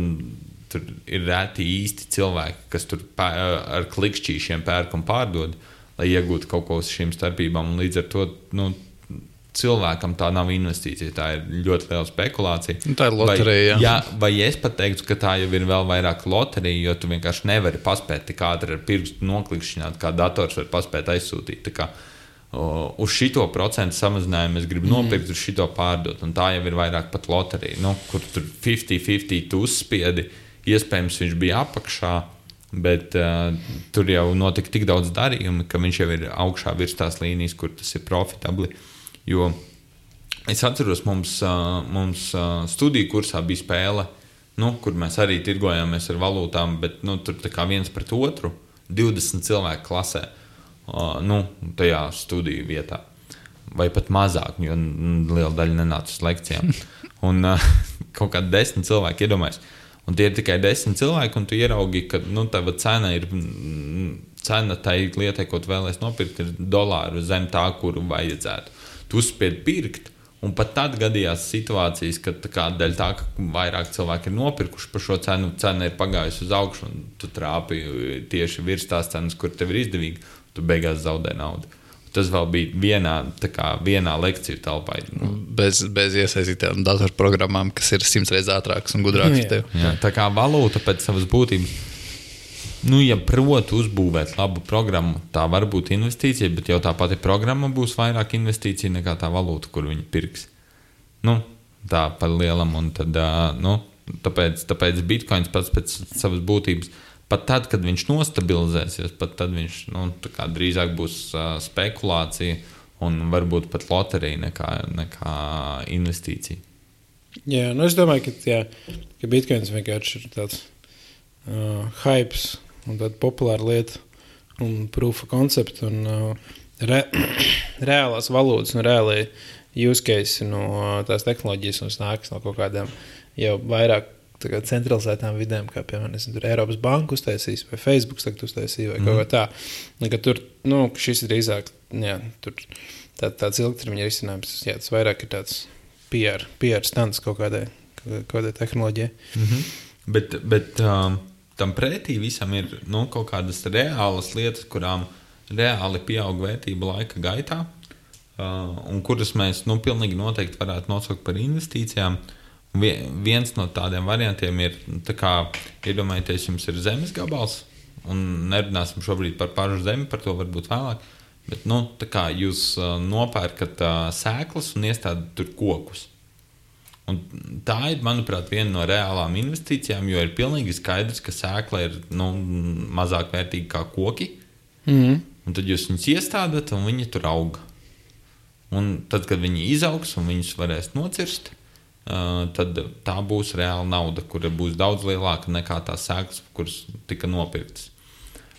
tur ir reti īsti cilvēki, kas tur pē, ar klikšķīšiem pērk un pārdod, lai iegūtu kaut ko uz šīm starpībām. Un līdz ar to nu, cilvēkam tā nav investīcija, tā ir ļoti liela spekulācija. Nu, tā ir loterija, Vai, jā. vai es pat teiktu, ka tā jau ir vēl vairāk loterija, jo tu vienkārši nevari paspēt tik ātri ar pirkstu noklikšķināt, kā dators var paspēt aizsūtīt. Tā kā, o, uz šito procentu samazinājumu es gribu nopirkt, uz šito pārdot. Un tā jau ir vairāk pat loterija, nu, kur tur 50-50 tu uzspiedi. Iespējams, viņš bija apakšā, bet uh, tur jau notika tik daudz darījumu, ka viņš jau ir augšā virs tās līnijas, kur tas ir profitabli. Jo es atceros, mums, uh, mums uh, studiju kursā bija spēle, nu, kur mēs arī tirgojāmies ar valūtām, bet nu, tur kā viens pret otru, 20 cilvēku klasē, uh, nu, tajā studiju vietā. Vai pat mazāk, jo liela daļa nenāca uz lekcijām. Un uh, kaut kādi desmit cilvēki iedomājas. Un tie ir tikai desmit cilvēki, un tu ieraugi, ka nu, tava cena ir. Cena tai lietai, ko tu vēlēsies nopirkt, ir dolāru zem tā, kuru vajadzētu. Tu uzspied pirkt, un pat tad gadījās situācijas, kad tā kā, dēļ tā, ka vairāk cilvēki ir nopirkuši par šo cenu, cena ir pagājusi uz augšu, un tu trāpi tieši virs tās cenas, kur tev ir izdevīgi, tu beigās zaudē naudu. Tas vēl bija vienā, kā, vienā lekciju telpā. Nu, Bez, bez iesaistītām datorprogrammām, kas ir simts reizes ātrākas un gudrākas. Jā. Jā, tā kā valūta pēc savas būtības, nu, ja prot uzbūvēt labu programmu, tā var būt investīcija, bet jau tā pati programma būs vairāk investīcija nekā tā valūta, kur viņi pirks. Nu, tā par lielam, un tad, nu, tāpēc, tāpēc bitkoins pats pēc savas būtības. Pat tad, kad viņš nostabilizēsies, pat tad viņš nu, drīzāk būs uh, spekulācija un varbūt pat loterija nekā, nekā investīcija. Jā, nu es domāju, ka, jā, ka Bitcoins vienkārši ir tāds uh, hype un tāda populāra lieta un proof of concept un uh, re, reālās valodas un reālai use case no tās tehnoloģijas un nākas no kaut kādām jau vairāk centralizētām vidēm, kā piemēram tur Eiropas Banka uztaisīs, vai Facebook tagad uztaisīja, vai mm. kaut kā tā. Un, ka tur nu, šis ir drīzāk jā, tur, tā, tāds ilgtermiņa risinājums. Jā, tas vairāk ir tāds PR, PR stands kaut kādai, kādai tehnoloģijai. Mm -hmm. Bet, bet um, tam pretī visam ir nu, kaut kādas reālas lietas, kurām reāli pieaug vērtība laika gaitā, uh, un kuras mēs nu, pilnīgi noteikti varētu nosaukt par investīcijām. Vie- Viens no tādiem variantiem ir, tā kā, iedomājieties, jums ir zemes gabals, un nerunāsim šobrīd par pašu zemi, par to varbūt vēlāk. Bet nu, tā kā jūs nopērkat sēklas un iestādat tur kokus. Un tā ir, manuprāt, viena no reālām investīcijām, jo ir pilnīgi skaidrs, ka sēkla ir nu, mazāk vērtīga kā koki. Mm. Un tad jūs viņus iestādāt, un viņi tur aug. Un tad, kad viņi izaugs un viņus varēs nocirst, uh, tad tā būs reāla nauda, kura būs daudz lielāka nekā tās sēklas, kuras tika nopirktas.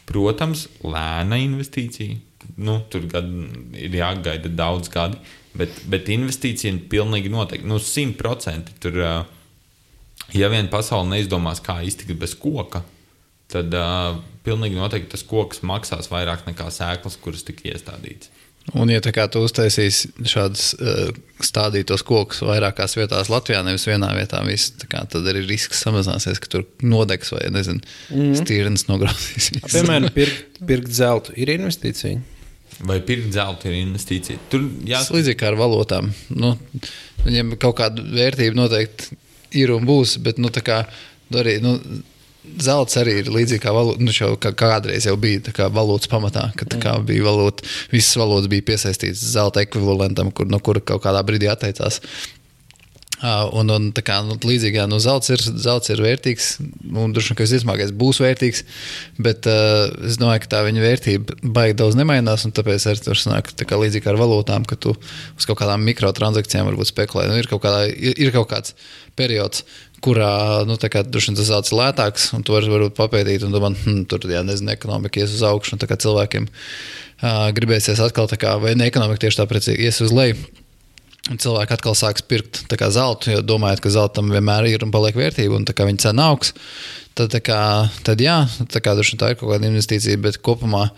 Protams, lēna investīcija. Nu, tur gad, ir jāgaida daudz gadi, bet, bet investīcija ir pilnīgi noteikti. Nu, 100% tur, uh, ja vien pasaule neizdomās, kā iztikt bez koka, tad uh, pilnīgi noteikti tas koks maksās vairāk nekā sēklas, kuras tika iestādītas. Un, ja tu uztaisīsi šādus uh, stādītos kokus vairākās vietās Latvijā, nevis vienā vietā, visu, tā kā, tad arī risks samazināsies, ka tur nodegs vai nezinu, mm. stīrens nograusies. visu. Piemēram, pirkt, pirkt zeltu ir investīcija. Vai pirkt zelta ir investīcija? Tur jāsaka, līdzīgi kā ar valūtām. Nu, viņiem kaut kāda vērtība noteikti ir un būs, bet nu, tā kā, tu arī. Nu, Zelts arī ir līdzīgs kā valūta. Nu, jau kā, kādreiz jau bija tā kā valūtas pamatā, kad tā kā bija valūta. Visas valūtas bija piesaistītas zelta ekvivalentam, kur, no kura kaut kādā brīdī atteicās. Uh, Un, un tā kā nu, līdzīgi, jā, nu, zelts, ir, zelts ir vērtīgs, un droši vien, ka visticamākais būs vērtīgs, bet uh, es domāju, ka tā viņa vērtība baigi daudz nemainās, tāpēc arī tur sanāk tā kā līdzīgi ar valūtām, ka tu uz kaut kādām mikrotransakcijām varbūt spekulē. Nu, ir, kaut kādā, ir, ir kaut kāds periods, kurā nu, tā kā, droši vien tas zelts ir lētāks, un tu vari varbūt papētīt, un domāt, hm, tur, jā, nezinu, ekonomika ies uz augšu, un tā cilvēkiem uh, gribēsies atkal tā kā, vai ne ekonomika tieši tāpēc ies uz leju. Un cilvēki atkal sāks pirkt zeltu, jo domājot, ka zeltam vienmēr ir un paliek vērtība, un viņa cena augs. Tad, kā, tad jā, tā, kā, tā ir kaut kāda investīcija, bet kopumā,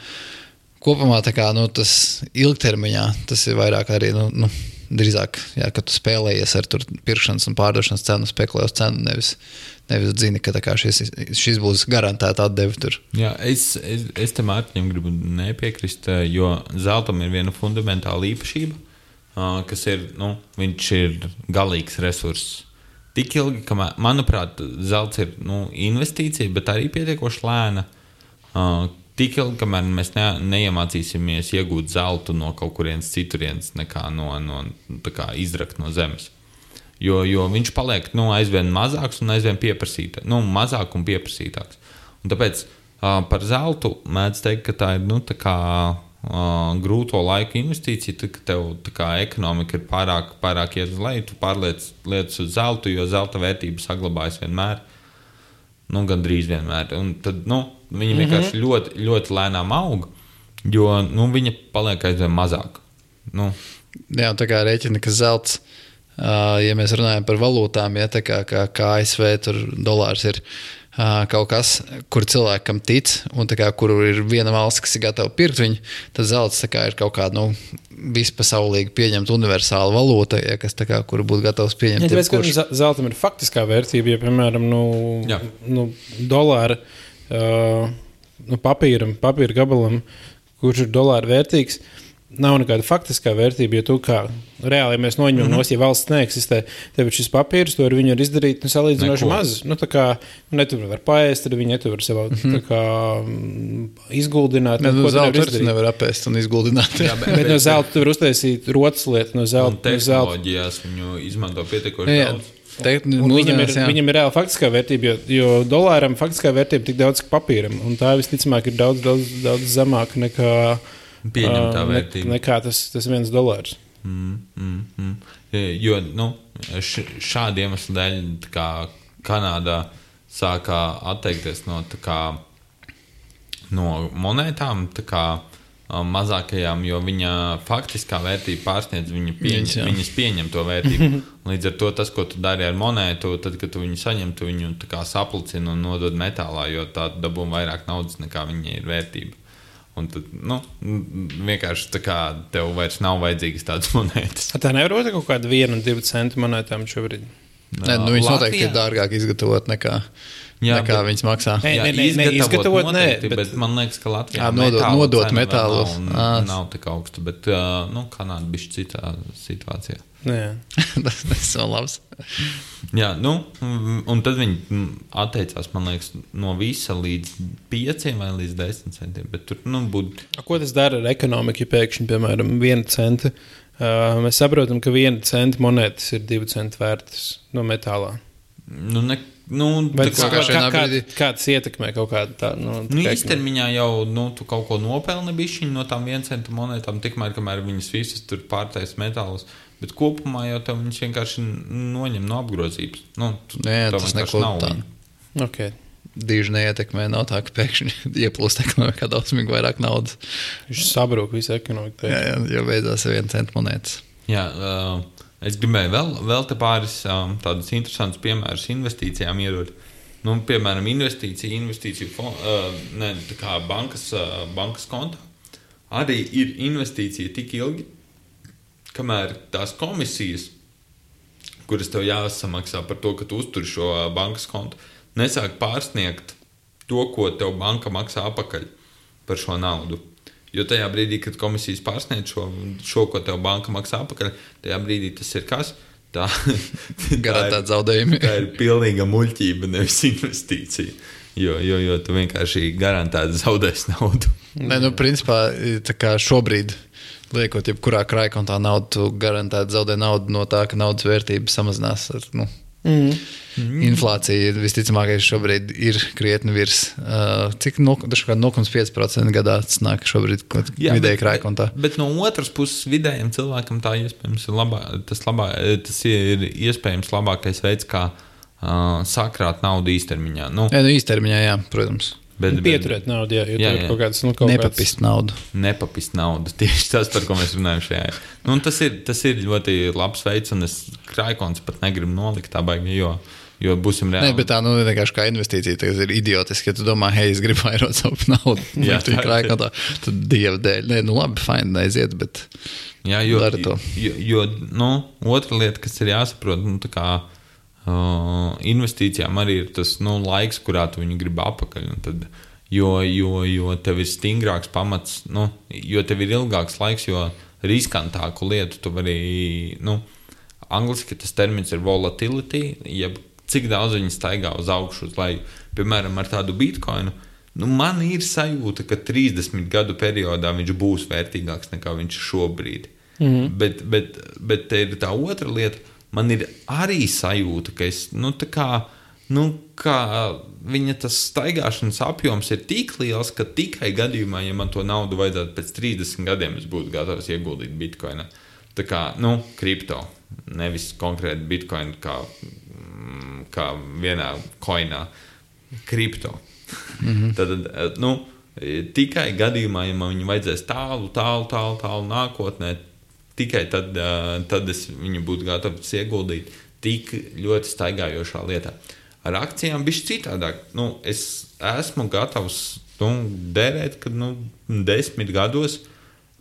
kopumā kā, nu, tas ilgtermiņā tas ir vairāk arī. Nu, nu, Drīzāk, jā, kad tu spēlējies ar pirkšanas un pārdošanas cenu, spekulē uz cenu, nevis, nevis zini, ka šis, šis būs garantēta atdeve tur. jā, es, es, es tam Mārtiņam gribu nepiekrist, jo zeltam ir viena fundamentāla īpašība, kas ir, nu, viņš ir galīgs resurss. Tik ilgi, kamēr, manuprāt, zelts ir nu, investīcija, bet arī pietiekoši lēna. Tik ilgi, kamēr mēs ne, neiemācīsimies iegūt zeltu no kaut kurienes citurienes, nekā no, no kā izrakt no zemes. Jo, jo viņš paliek nu, aizvien mazāks un aizvien pieprasītāks. Nu, mazāk un pieprasītāks. Un tāpēc uh, par zeltu mēdz teikt, ka tā ir nu, tā kā, grūto laiku investīcija. Tad, kad tev kā, ekonomika ir pārāk, pārāk iet uz leju, tu pārliec lietas uz zeltu, jo zelta vērtība saglabājas vienmēr. Nu, Gan drīz vienmēr. Un tad nu, vienkārši mm -hmm. ļoti, ļoti lēnām aug, jo nu, viņa paliek aizvien mazāk. Nu, Jā, tā kā rēķina, ka zelts, ā, ja mēs runājam par valūtām, ja tā kā, kā, kā ASV dolārs ir ā, kaut kas, kur cilvēkam tic, un tā kā, kur ir viena valsts, kas ir gatava pirkt viņu, tad zelts kā, ir kaut kāda nu, vispasaulīgi pieņemta universāla valūta, ja, kas tā kā, kuru būtu gatavs pieņemt. Ja, tāpēc, ze- zeltam ir faktiskā vērtība, ja, piemēram, nu, Jā. nu, dolāra uh, nu, papīram, papīra gabalam, kurš ir dolāra vērtīgs. Nav nekāda faktiskā vērtība, ja tu kā reāli ja mēs noņemam mm -hmm. no ja valsts neeksistē. Tev ir šis papīrs, to ar viņu var izdarīt nu, salīdzinoši maz. Nu, tā kā nu, ne tu var paēst, tad viņi nevar sev mm -hmm. kā, izguldināt. Ne, nu, nu, tu zelta izdarīt. nevar apēst un izguldināt. jā, bet, Bet no zelta tu vari uztaisīt rotas lietu, no zelta. No zelta. tehnoloģijās viņu izmanto pietiekoši Jā, daudz. Te, Un Viņam ir, viņam ir reāli faktiskā vērtība, jo, jo dolāram faktiskā vērtība ir tik daudz, kā papīram. Un tā visticamāk ir daudz, daudz, daudz zemāka nekā, Pieņemtā ā, ne, vērtība. nekā tas, tas viens dolārs. Mm, mm, mm. Jo nu, š, šādi iemesli dēļ kā Kanādā sākā atteikties no, kā, no monētām. tā Kā, ā, mazākajām, jo viņa faktiskā vērtība pārsniedz viņa pieņem, jā. viņas pieņemto vērtību. Līdz ar to tas, ko tu dari ar monētu, tad, kad tu viņu saņem, tu viņu saplicini un nodod metālā, jo tā dabū vairāk naudas nekā viņai ir vērtība. Un tad, nu, vienkārši tā kā tev vairs nav vajadzīgas tādas monētas. A Tā nevar būt kaut kāda viena un divu centu monētām šobrīd. Nē, nu, viņš Latvijā? noteikti ir dārgāk izgatavot nekā, Jā, nekā bet- viņas maksā. Nē, Jā, nē, nē, nē, izgatavot, nē, noteikti, bet- bet man liekas, ka Latvijā Ā, nodot- metāla nodot metālos. Nav, nav tik augsta, bet uh, nu, Kanāda bija citā situācijā. Nē. tas ir labs. Jā, nu, un tad viņi atteicās, liekas, no visa līdz 5 vai līdz 10 centiem. Bet tur nu, būtu. Ko tas dara ar ekonomiku, ja pēkšņi, piemēram, viena centa? Uh, mēs saprotam, ka viena centa monētas ir divu centu vērtas no metālā. Nu, ne, nu, tas kā- kā, kā brīdī- kā tas ietekmē kaut kādu tādu nu, Nu, īstermiņā jau nu, tu kaut ko nopelni bišķiņu no tām viena centa monētām, tikmēr, kamēr viņas visas tur pārtais metālus. Bet kopumā jau tev viņas vienkārši noņem no apgrozības. Nu, tu- Nē, tas neko nav tā. Okay. Diži neietekmē, nav tā, ka pēkšņi ieplūst ekonomikā daudzmīgi vairāk naudas. Viņš sabrūk visu ekonomiku. Jā, jā, jo beidzās ar vienu centu monētas. Jā, uh, es gribēju vēl, vēl te pāris um, tādus interesantus piemērus investīcijām iedot. Nu, piemēram, investīcija, investīciju fon, uh, ne, bankas, uh, bankas kontā arī ir investīcija tik ilgi, kamēr tās komisijas, kuras tev jāsamaksā par to, ka tu uztur šo uh, bankas kontu, nesāk pārsniegt to, ko tev banka maksā apakaļ par šo naudu. Jo tajā brīdī, kad komisijas pārsniedz šo, šo, ko tev banka maksā apakaļ, tajā brīdī tas ir kas? Tā, Garantēt zaudējumi. tā ir pilnīga muļķība, nevis investīcija. Jo, jo, jo tu vienkārši garantēti zaudēsi naudu. Nē, nu, principā, tā kā šobrīd, liekot, jebkurā krājkontā naudu, tu garantēti zaudē naudu no tā, ka naudas vērtība samazinās. Ar, nu, Mm. Inflācija visticamākais šobrīd ir krietni virs. Uh, cik no, dažkārt 0,5% gadā tas nāk šobrīd kaut Jā, vidēji bet- krājkontā. Bet, bet no otras puses, vidējam cilvēkam tā iespējams ir labā, tas, labā, tas ir iespējams labākais veids, kā uh, sakrāt naudu īstermiņā. Nu, Jā, nu, īstermiņā, jā, protams. Bet, Pieturēt naudu, jā, jo Jā, tur ir jā. kaut kāds, nu, kaut kāds Nepapist naudu. nepapist naudu. Tieši tas, par ko mēs runājam šajā. Nu, tas, ir, tas ir ļoti labs veids, un es krājkons pat negribu nolikt tā baigi, jo, jo būsim Nē, reāli. bet tā nu, vienkārši kā investīcija tas ir idiotiski. Ja tu domā, hei, es gribu vairot savu naudu, Jā, jā, tā tā ir krājkontā, tad dieva dēļ. Nē, nu labi, fine, aiziet, bet Jā, jo, Dari to. jo, jo nu, otra lieta, kas ir jāsaprot, nu, tā kā, investīcijām arī ir tas nu, laiks, kurā tu viņu gribi apakaļ. Tad, jo, jo, jo tev ir stingrāks pamats, nu, jo tev ir ilgāks laiks, jo riskantāku lietu tu vari. Nu, Angliski tas termins ir volatility, jeb cik daudz viņi staigā uz augšu, uz leju. Piemēram, ar tādu bitkoinu. Nu, man ir sajūta, ka 30 gadu periodā viņš būs vērtīgāks nekā viņš šobrīd. Mm -hmm. bet, bet, bet te ir tā otra lieta. Man ir arī sajūta, ka es, nu, tā kā, nu, kā viņa tas staigāšanas apjoms ir tik liels, ka tikai gadījumā, ja man to naudu vajadzētu pēc 30 gadiem, es būtu gatavs ieguldīt bitkoinā. Tā kā, nu, kripto, nevis konkrēti bitkoinu kā, mm, kā vienā koinā, kripto. Mm -hmm. Tad, eh, nu, tikai gadījumā, ja man viņu vajadzēs tālu, tālu, tālu, tālu nākotnē, tikai tad, tad es viņu būtu gatavs ieguldīt tik ļoti staigājošā lietā. Ar akcijām bija citādāk. Nu, es esmu gatavs nu, derēt, ka nu, desmit gados,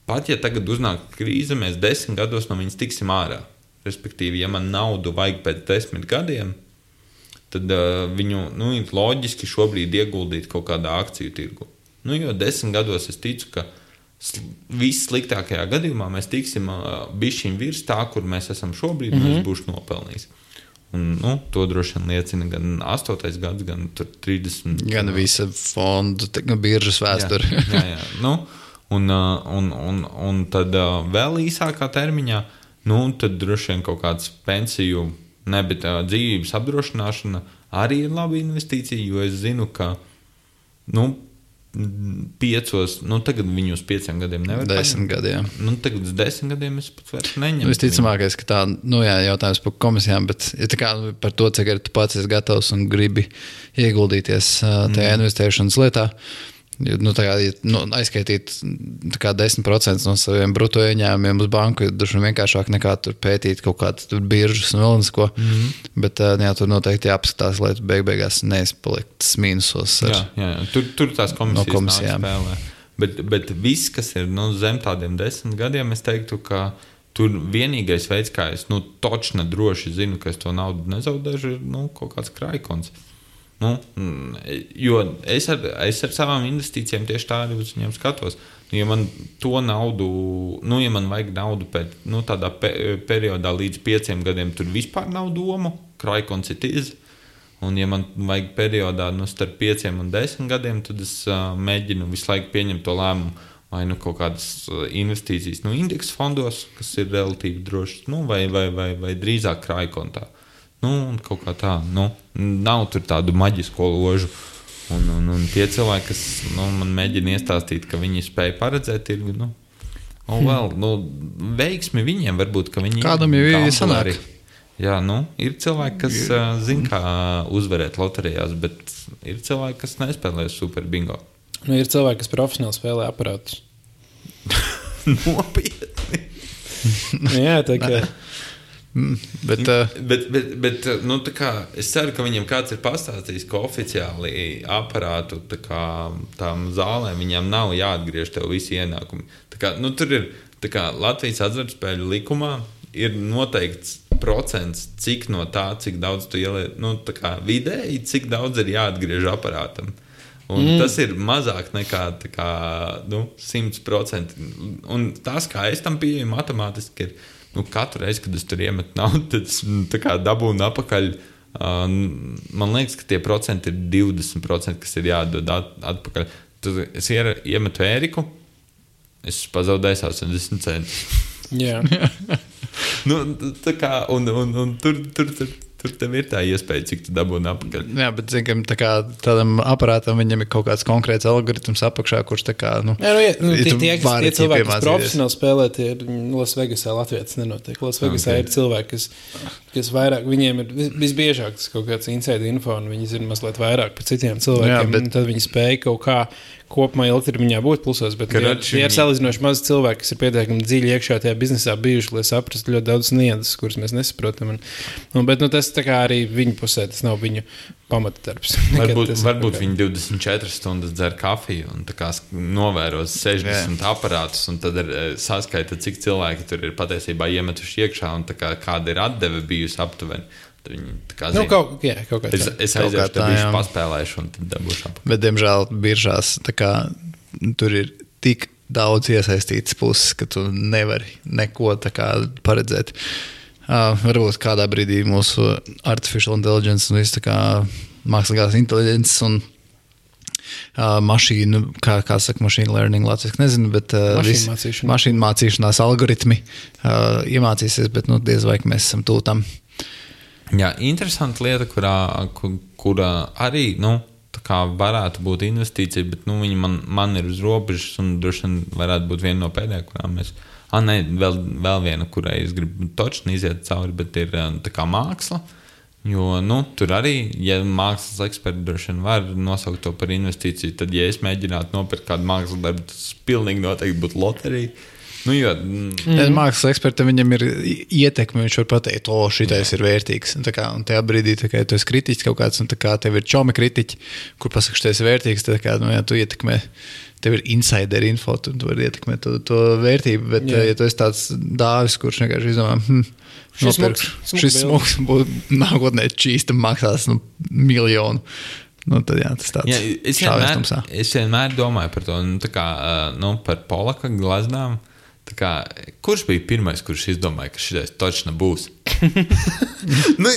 pat ja tagad uznāk krīze, mēs desmit gados no viņas tiksim ārā. Respektīvi, ja man naudu vajag pēc desmit gadiem, tad uh, viņu nu, loģiski šobrīd ieguldīt kaut kādā akciju tirgu. Nu, jo desmit gados es ticu, ka sl- vissliktākajā gadījumā mēs tiksim uh, bišķiņ virs tā, kur mēs esam šobrīd, mm -hmm. un es būšu nopelnījis. Un, nu, to droši vien liecina gan 8. gads, gan tur 30. gan visa fondu, te- nu, biržas vēsture. Jā, jā, jā. Nu, un, un, un, un tad vēl īsākā termiņā, nu, tad droši vien kaut kāds pensiju, ne, bet dzīvības apdrošināšana arī ir laba investīcija, jo es zinu, ka nu, piecos, nu, tagad viņu uz pieciem gadiem nevar Desmit gadiem. Nu, tagad uz desmit gadiem es pat vairs neņemu. Nu, Visticamākais, ka tā nu, jā, jautājums par komisijām, bet ja tā kā par to, cik arī tu pats esi gatavs un gribi ieguldīties ā, tajā mm. investēšanas lietā. jo, Nu, tā kā, nu, aizskaitīt kā 10% no saviem brutto ieņēmumiem uz banku ir vien vienkāršāk nekā pētīt kaut kādas tur biržas un vēl neko. Mm -hmm. Bet jā, tur noteikti jāapskatās, lai tu beig beigās neizpaliktu mīnusos. ar- Jā, jā, jā. Tur, tur tās komisijas No komisijām. spēlē. Bet, bet viss, kas ir nu, zem tādiem desmit gadiem, es teiktu, ka tur vienīgais veids, kā es nu, točni droši zinu, ka es to naudu nezaudēšu, ir nu, kaut kāds krājkons. Nu, mm, jo es ar, es ar savām investīcijām tieši tādu uz viņiem skatos. Nu, ja man to naudu, nu, ja man vajag naudu pēc nu, tādā pe periodā līdz pieciem gadiem, tur vispār nav domu, kraikons ir iz. Un, ja man vajag periodā nu, starp pieciem un desmit gadiem, tad es uh, mēģinu visu laiku pieņemt to lēmumu. Vai nu kaut kādas investīcijas nu, indeksu fondos, kas ir relatīvi drošas, nu, vai, vai, vai, vai drīzāk krājkontā. Nu, kaut kā tā, nu, nav tur tādu maģisko ložu. Un, un, un tie cilvēki, kas nu, man mēģina iestāstīt, ka viņi spēj paredzēt tirgu, nu, oh, well, nu, veiksmi viņiem varbūt, ka viņi Kādam jau ir gamble sanāk. arī. Jā, nu, ir cilvēki, kas uh, zina, kā uzvarēt loterijās, bet ir cilvēki, kas nespēlē super bingo. Nu, ir cilvēki, kas profesionāli spēlē aparātus. Nopietni. Nu, jā, tā kā. Bet, uh, Bet, bet, bet nu, tā kā, es ceru, ka viņam kāds ir pastāstījis, ka oficiāli aparātu tā kā, tām zālēm viņam nav jāatgriež tev visi ienākumi. Tā kā, nu, tur ir tā kā, Latvijas atzarspēļu likumā ir noteikts procents, cik no tā, cik daudz tu ieliec, nu, tā kā vidēji, cik daudz ir jāatgriež aparātam. Un mm. Tas ir mazāk nekā tā kā, nu, 100%. Un tas, kā es tam pieeju matemātiski, ir nu, katru reizi, kad es tur iemetu naudu, tad es tā kā dabūnu atpakaļ. Man liekas, ka tie procenti ir 20%, kas ir jādod at atpakaļ. Tad es iemetu ēriku, es pazaudēju 80 centus. Jā. nu, tā kā, un, un, un tur, tur, tur, tur tev ir tā iespēja, cik tu dabūni atpakaļ. jā, bet tā kā tādam aparātam viņam ir kaut kāds konkrēts algoritms apakšā, kurš tā kā. Nu, Jā, nu, ja, nu, tie, tu tie, kas, tie cilvēki, kas profesionāli spēlē, tie ir Lasvegasā. Latvijas nenotiek. Lasvegasā okay. ir cilvēki, kas, kas vairāk, viņiem ir vis- visbiežāk tas kaut kāds inside info, un viņi zina mazliet vairāk par citiem cilvēkiem. Jā, bet-. Tad viņi spēj kaut kā kopumā ilgtermiņā būt plusos. Bet Karači tie ir viņi- salīdzinoši mazi cilvēki, kas ir pietiekami dziļi iekšā tajā biznesā bijuši, lai saprastu ļoti daudz nianses, kuras mēs nesaprotam. Un, un, bet nu, tas arī viņu pusē, tas nav viņu pamatdarbs. Varbūt, varbūt viņi 24 stundas dzer kafiju un novēros 60 yeah. aparātus, un tad ir, eh, saskaita, cik cilvēki tur ir patiesībā iemetuši iekšā un tā kā, kāda ir atdeve bijusi aptuveni. Tad viņi kā Nu, zina. kaut, jā, kaut kā Es, tā. es kā aiziešu, tā, tad viņš paspēlēšu, un tad dabūšu apakšu. Bet, diemžēl, biržās kā, tur ir tik daudz iesaistītas puses, ka tu nevari neko kā paredzēt. Uh, varbūt kādā brīdī mūsu artificial intelligence un viss tā kā mākslīgās intelligences un uh, mašīnu, kā, kā saka, mašīna learning, latviešu nezinu, bet uh, Mašīnu visi- mācīšana. mašīnu mācīšanās algoritmi uh, iemācīsies, bet nu, diez vai mēs esam tūtam. Jā, interesanta lieta, kurā, ku- kurā arī nu, varētu būt investīcija, bet nu, viņa man, man ir uz robežas un droši vien varētu būt viena no pēdējām, kurām mēs. Ah, nē, vēl, vēl viena, kurai es gribu točni iziet cauri, bet ir eh, tā kā māksla. Jo nu, tur arī, ja mākslas eksperti droši vien var nosaukt to par investīciju, tad, ja es mēģinātu nopirkt kādu mākslas darbu, tas pilnīgi noteikti būtu loterija. Nu, jo, mm, Mm. Mākslas ekspertam ir ietekme. Viņš var pateikt, o, šitais ir vērtīgs. Un, kā, un tajā brīdī, kā ja tu esi kritiķis kaut kāds, un kā tev ir čomi kritiķi, kur pasakā, šitais ir vērtīgs, tad, kā, nu, ja tu ietekmē, tev ir insider info, tu, tu vari ietekmēt to, to vērtību. Bet, Jā. Jā. ja tu esi tāds dāvis, kurš vienkārši izdomā, hm, Šis nopirkšu, smuks- smuks šis smūgs būs nākotnē čīsta maksās nu, miljonu. Nu, tad, jā, tas tāds Jā, es, vienmēr, es vienmēr domāju par to, nu, tā kā, uh, nu, par polaka glaznām. Tā Kā, kurš bija pirmais, kurš izdomāja, ka šis točna būs? nu,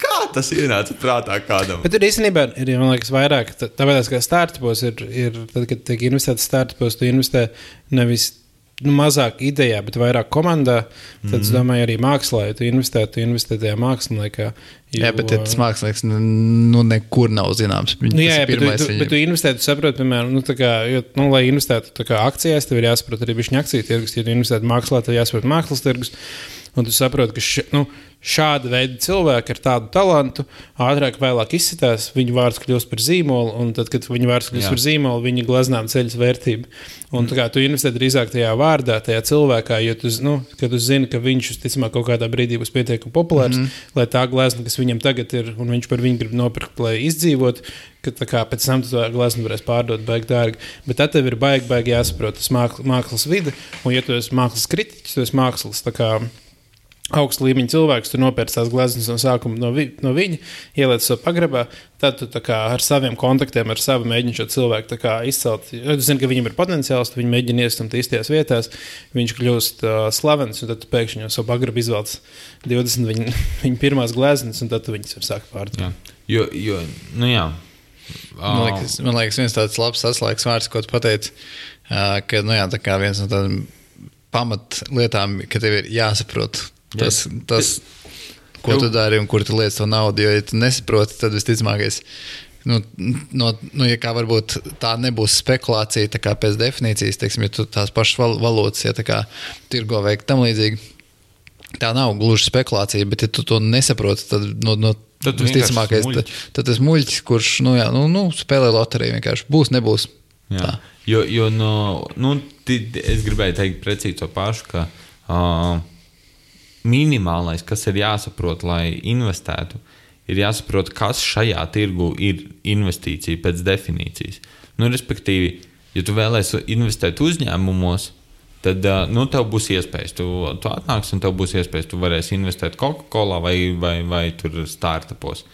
kā tas ienāca prātā kādam? Bet tur īstenībā ir liekas, vairāk. tā- Tāpēc, kā startupos ir, ir tad, kad tiek investēts startupos, tu investē nevis nu, mazāk idejā, bet vairāk komandā. Tad mm. es domāju, arī mākslā, ja tu investē, tu investē tajā māksliniekā. Jo, Jā, bet ja tas mākslinieks nu, nu, nekur nav zināms. Viņa, Nu, jā, jā, bet, tu, viņam. bet tu investē, tu saproti, piemēram, nu, tā kā, jo, nu, lai investētu tā kā akcijās, tev ir jāsaprot arī viņa akciju tirgus. Ja tu investētu mākslā, tad jāsaprot mākslas tirgus. Un tu saproti, ka š, nu, šāda veida cilvēki ar tādu talantu ātrāk vai vēlāk izsitās, viņu vārds kļūst par zīmolu, un tad, kad viņa vārds kļūst Jā. par zīmolu, viņa glaznām ceļas vērtību. Un tā kā tu investē drīzāk tajā vārdā, tajā cilvēkā, jo tu, nu, tu zini, ka viņš visticamāk kaut kādā brīdī būs pietiekami populārs, mm lai tā glezna, kas viņam tagad ir, un viņš par viņu grib nopirkt, lai izdzīvotu, ka tā kā pēc tam tu to gleznu varēs pārdot baigi dārgi. Bet tad tev ir baigi, baigi jāsaprot tas mākslas, vide, un ja tu esi mākslas kritiķis, tu esi mākslas tā kā augsta līmeņa cilvēks, tu nopērci tās glezniecības no sākuma no, vi, no viņa, ieliec to pagrabā, tad tu ar saviem kontaktiem, ar savu mēģini šo cilvēku izcelt. Tu zini, ka viņam ir potenciāls, tad viņi mēģina iestumt īstajās vietās, viņš kļūst uh, slavens, un tad tu pēkšņi jau savu pagrabu izvēlēts 20 viņa, viņa pirmās glezniecības, un tad tu viņus var sākt pārdot. Jo, jo, nu jā. Man liekas, man liekas, viens tāds labs atslēgas vārds, ko tu pateici, ā, ka nu, jā, tā kā viens no tādiem pamatlietām, ka tev ir jāsaprot tas, tas ko tu dari un kur tu lietas to naudu. Jo, ja tu nesaproti, tad visticamākais. Nu, no, nu, ja kā varbūt tā nebūs spekulācija, tā kā pēc definīcijas, teiksim, ja tu tās pašas val valodas, ja tā kā tirgo vai tam līdzīgi, tā nav gluži spekulācija, bet ja tu to nesaproti, tad no, no Tad tu visticamākais, tad, tad tas muļķis, kurš, nu, jā, nu, nu spēlē loteriju, vienkārši būs, nebūs. Jo, jo no, nu, ti, es gribēju teikt precīzi to pašu, ka uh, minimālais, kas ir jāsaprot, lai investētu, ir jāsaprot, kas šajā tirgu ir investīcija pēc definīcijas. Nu, respektīvi, ja tu vēlēsies investēt uzņēmumos, tad nu, tev būs iespējas. Tu, tu atnāksi un tev būs iespējas. Tu varēsi investēt Coca-Cola vai, vai, vai startupos.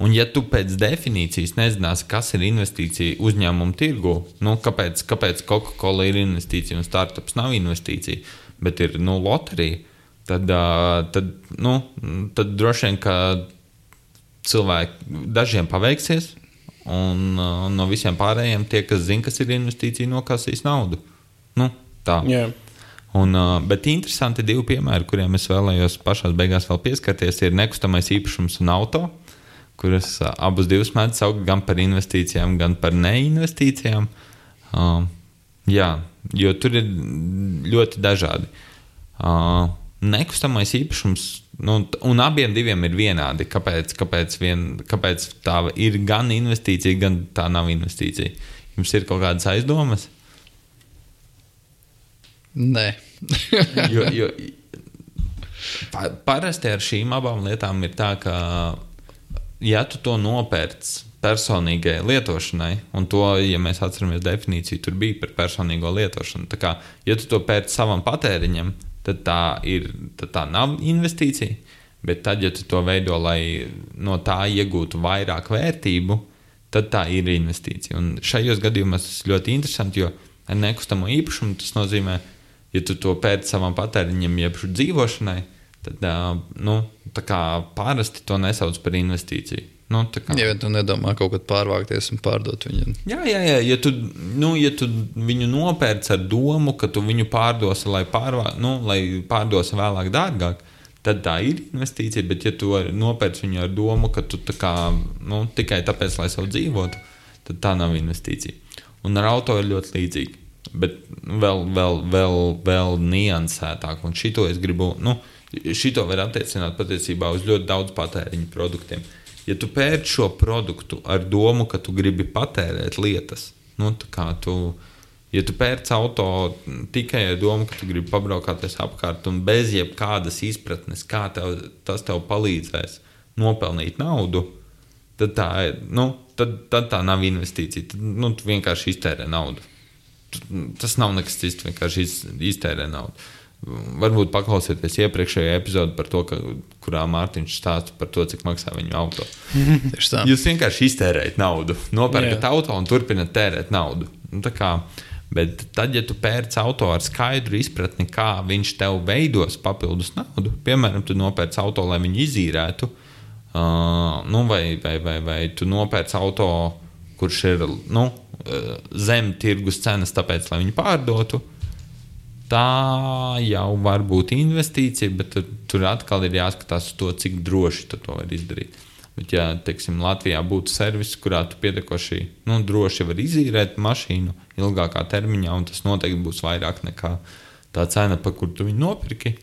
Un, ja tu pēc definīcijas nezināsi, kas ir investīcija uzņēmuma tirgu, nu, kāpēc, kāpēc Coca-Cola ir investīcija un startups nav investīcija, bet ir nu, loterija, tad, tad, nu, tad droši vien, ka cilvēki dažiem paveiksies, un uh, no visiem pārējiem tie, kas zina, kas ir investīcija, nokasīs naudu. Nu, tā. Jā. Un, bet interesanti divi piemēri, kuriem es vēlējos pašā beigās vēl pieskarties, ir nekustamais īpašums un auto, kuras abus divus mēdz saukt gan par investīcijām, gan par neinvestīcijām. Uh, jā, jo tur ir ļoti dažādi. Uh, nekustamais īpašums, nu, un abiem diviem ir vienādi. Kāpēc, kāpēc, vien, kāpēc tā ir gan investīcija, gan tā nav investīcija? Jums ir kaut kādas aizdomas? Nē, jo, jo, pa, parasti ar šīm abām lietām ir tā, ka, ja tu to nopērci personīgai lietošanai, un to, ja mēs atceramies definīciju, tur bija par personīgo lietošanu. Tā kā, ja tu to pērci savam patēriņam, tad tā, ir, tad tā nav investīcija. Bet tad, ja tu to veido, lai no tā iegūtu vairāk vērtību, tad tā ir investīcija. Un šajos gadījumos tas ļoti interesanti, jo ar nekustamo īpašumu tas nozīmē, ja tu to pērci savam patēriņam, jeb dzīvošanai, tad nu, tā kā parasti to nesauc par investīciju. Nu, tā kā- ja tu nedomā kaut kad pārvākties un pārdot viņu. Jā, jā, jā. Ja tu, nu, ja tu viņu nopērci ar domu, ka tu viņu pārdosi, lai, pārvā, nu, lai pārdosi vēlāk dārgāk, tad tā ir investīcija. Bet, ja tu nopērci viņu ar domu, ka tu tā kā, nu, tikai tāpēc, lai savu dzīvotu, tad tā nav investīcija. Un ar auto ir ļoti līdzīgi. Bet vēl, vēl, vēl, vēl niansētāk. Un šito es gribu, nu, šito var attiecināt patiesībā uz ļoti daudz patēriņa produktiem. Ja tu pērci šo produktu ar domu, ka tu gribi patērēt lietas, nu, kā tu, ja tu pērci auto tikai ar domu, ka tu gribi pabraukāties apkārt un bez jebkādas izpratnes, kā tev, tas tev palīdzēs nopelnīt naudu, tad tā, nu, tad, tad tā nav investīcija. Tad, nu, tu vienkārši iztērē naudu. Tas nav nekas cits, vienkārši iz, iztērē naudu. Varbūt paklausieties iepriekšējo epizodi par to, ka, kurā Mārtiņš stāsta par to, cik maksā viņu auto. Jūs vienkārši iztērējat naudu, nopērkat Jā. auto un turpināt tērēt naudu. Nu, kā, bet tad, ja tu pērci auto ar skaidru izpratni, kā viņš tev veidos papildus naudu, piemēram, tu nopērci auto, lai viņu izīrētu, uh, nu, vai, vai, vai, vai tu nopērci auto, kurš ir nu, uh, zem tirgus cenas, tāpēc, lai viņu pārdotu. Tā jau var būt investīcija, bet tur, tur atkal ir jāskatās uz to, cik droši tu to vari izdarīt. Bet, ja teiksim, Latvijā būtu servis, kurā tu pietiekoši nu, droši vari izīrēt mašīnu ilgākā termiņā, un tas noteikti būs vairāk nekā tā cena, par kuru tu viņu nopirki,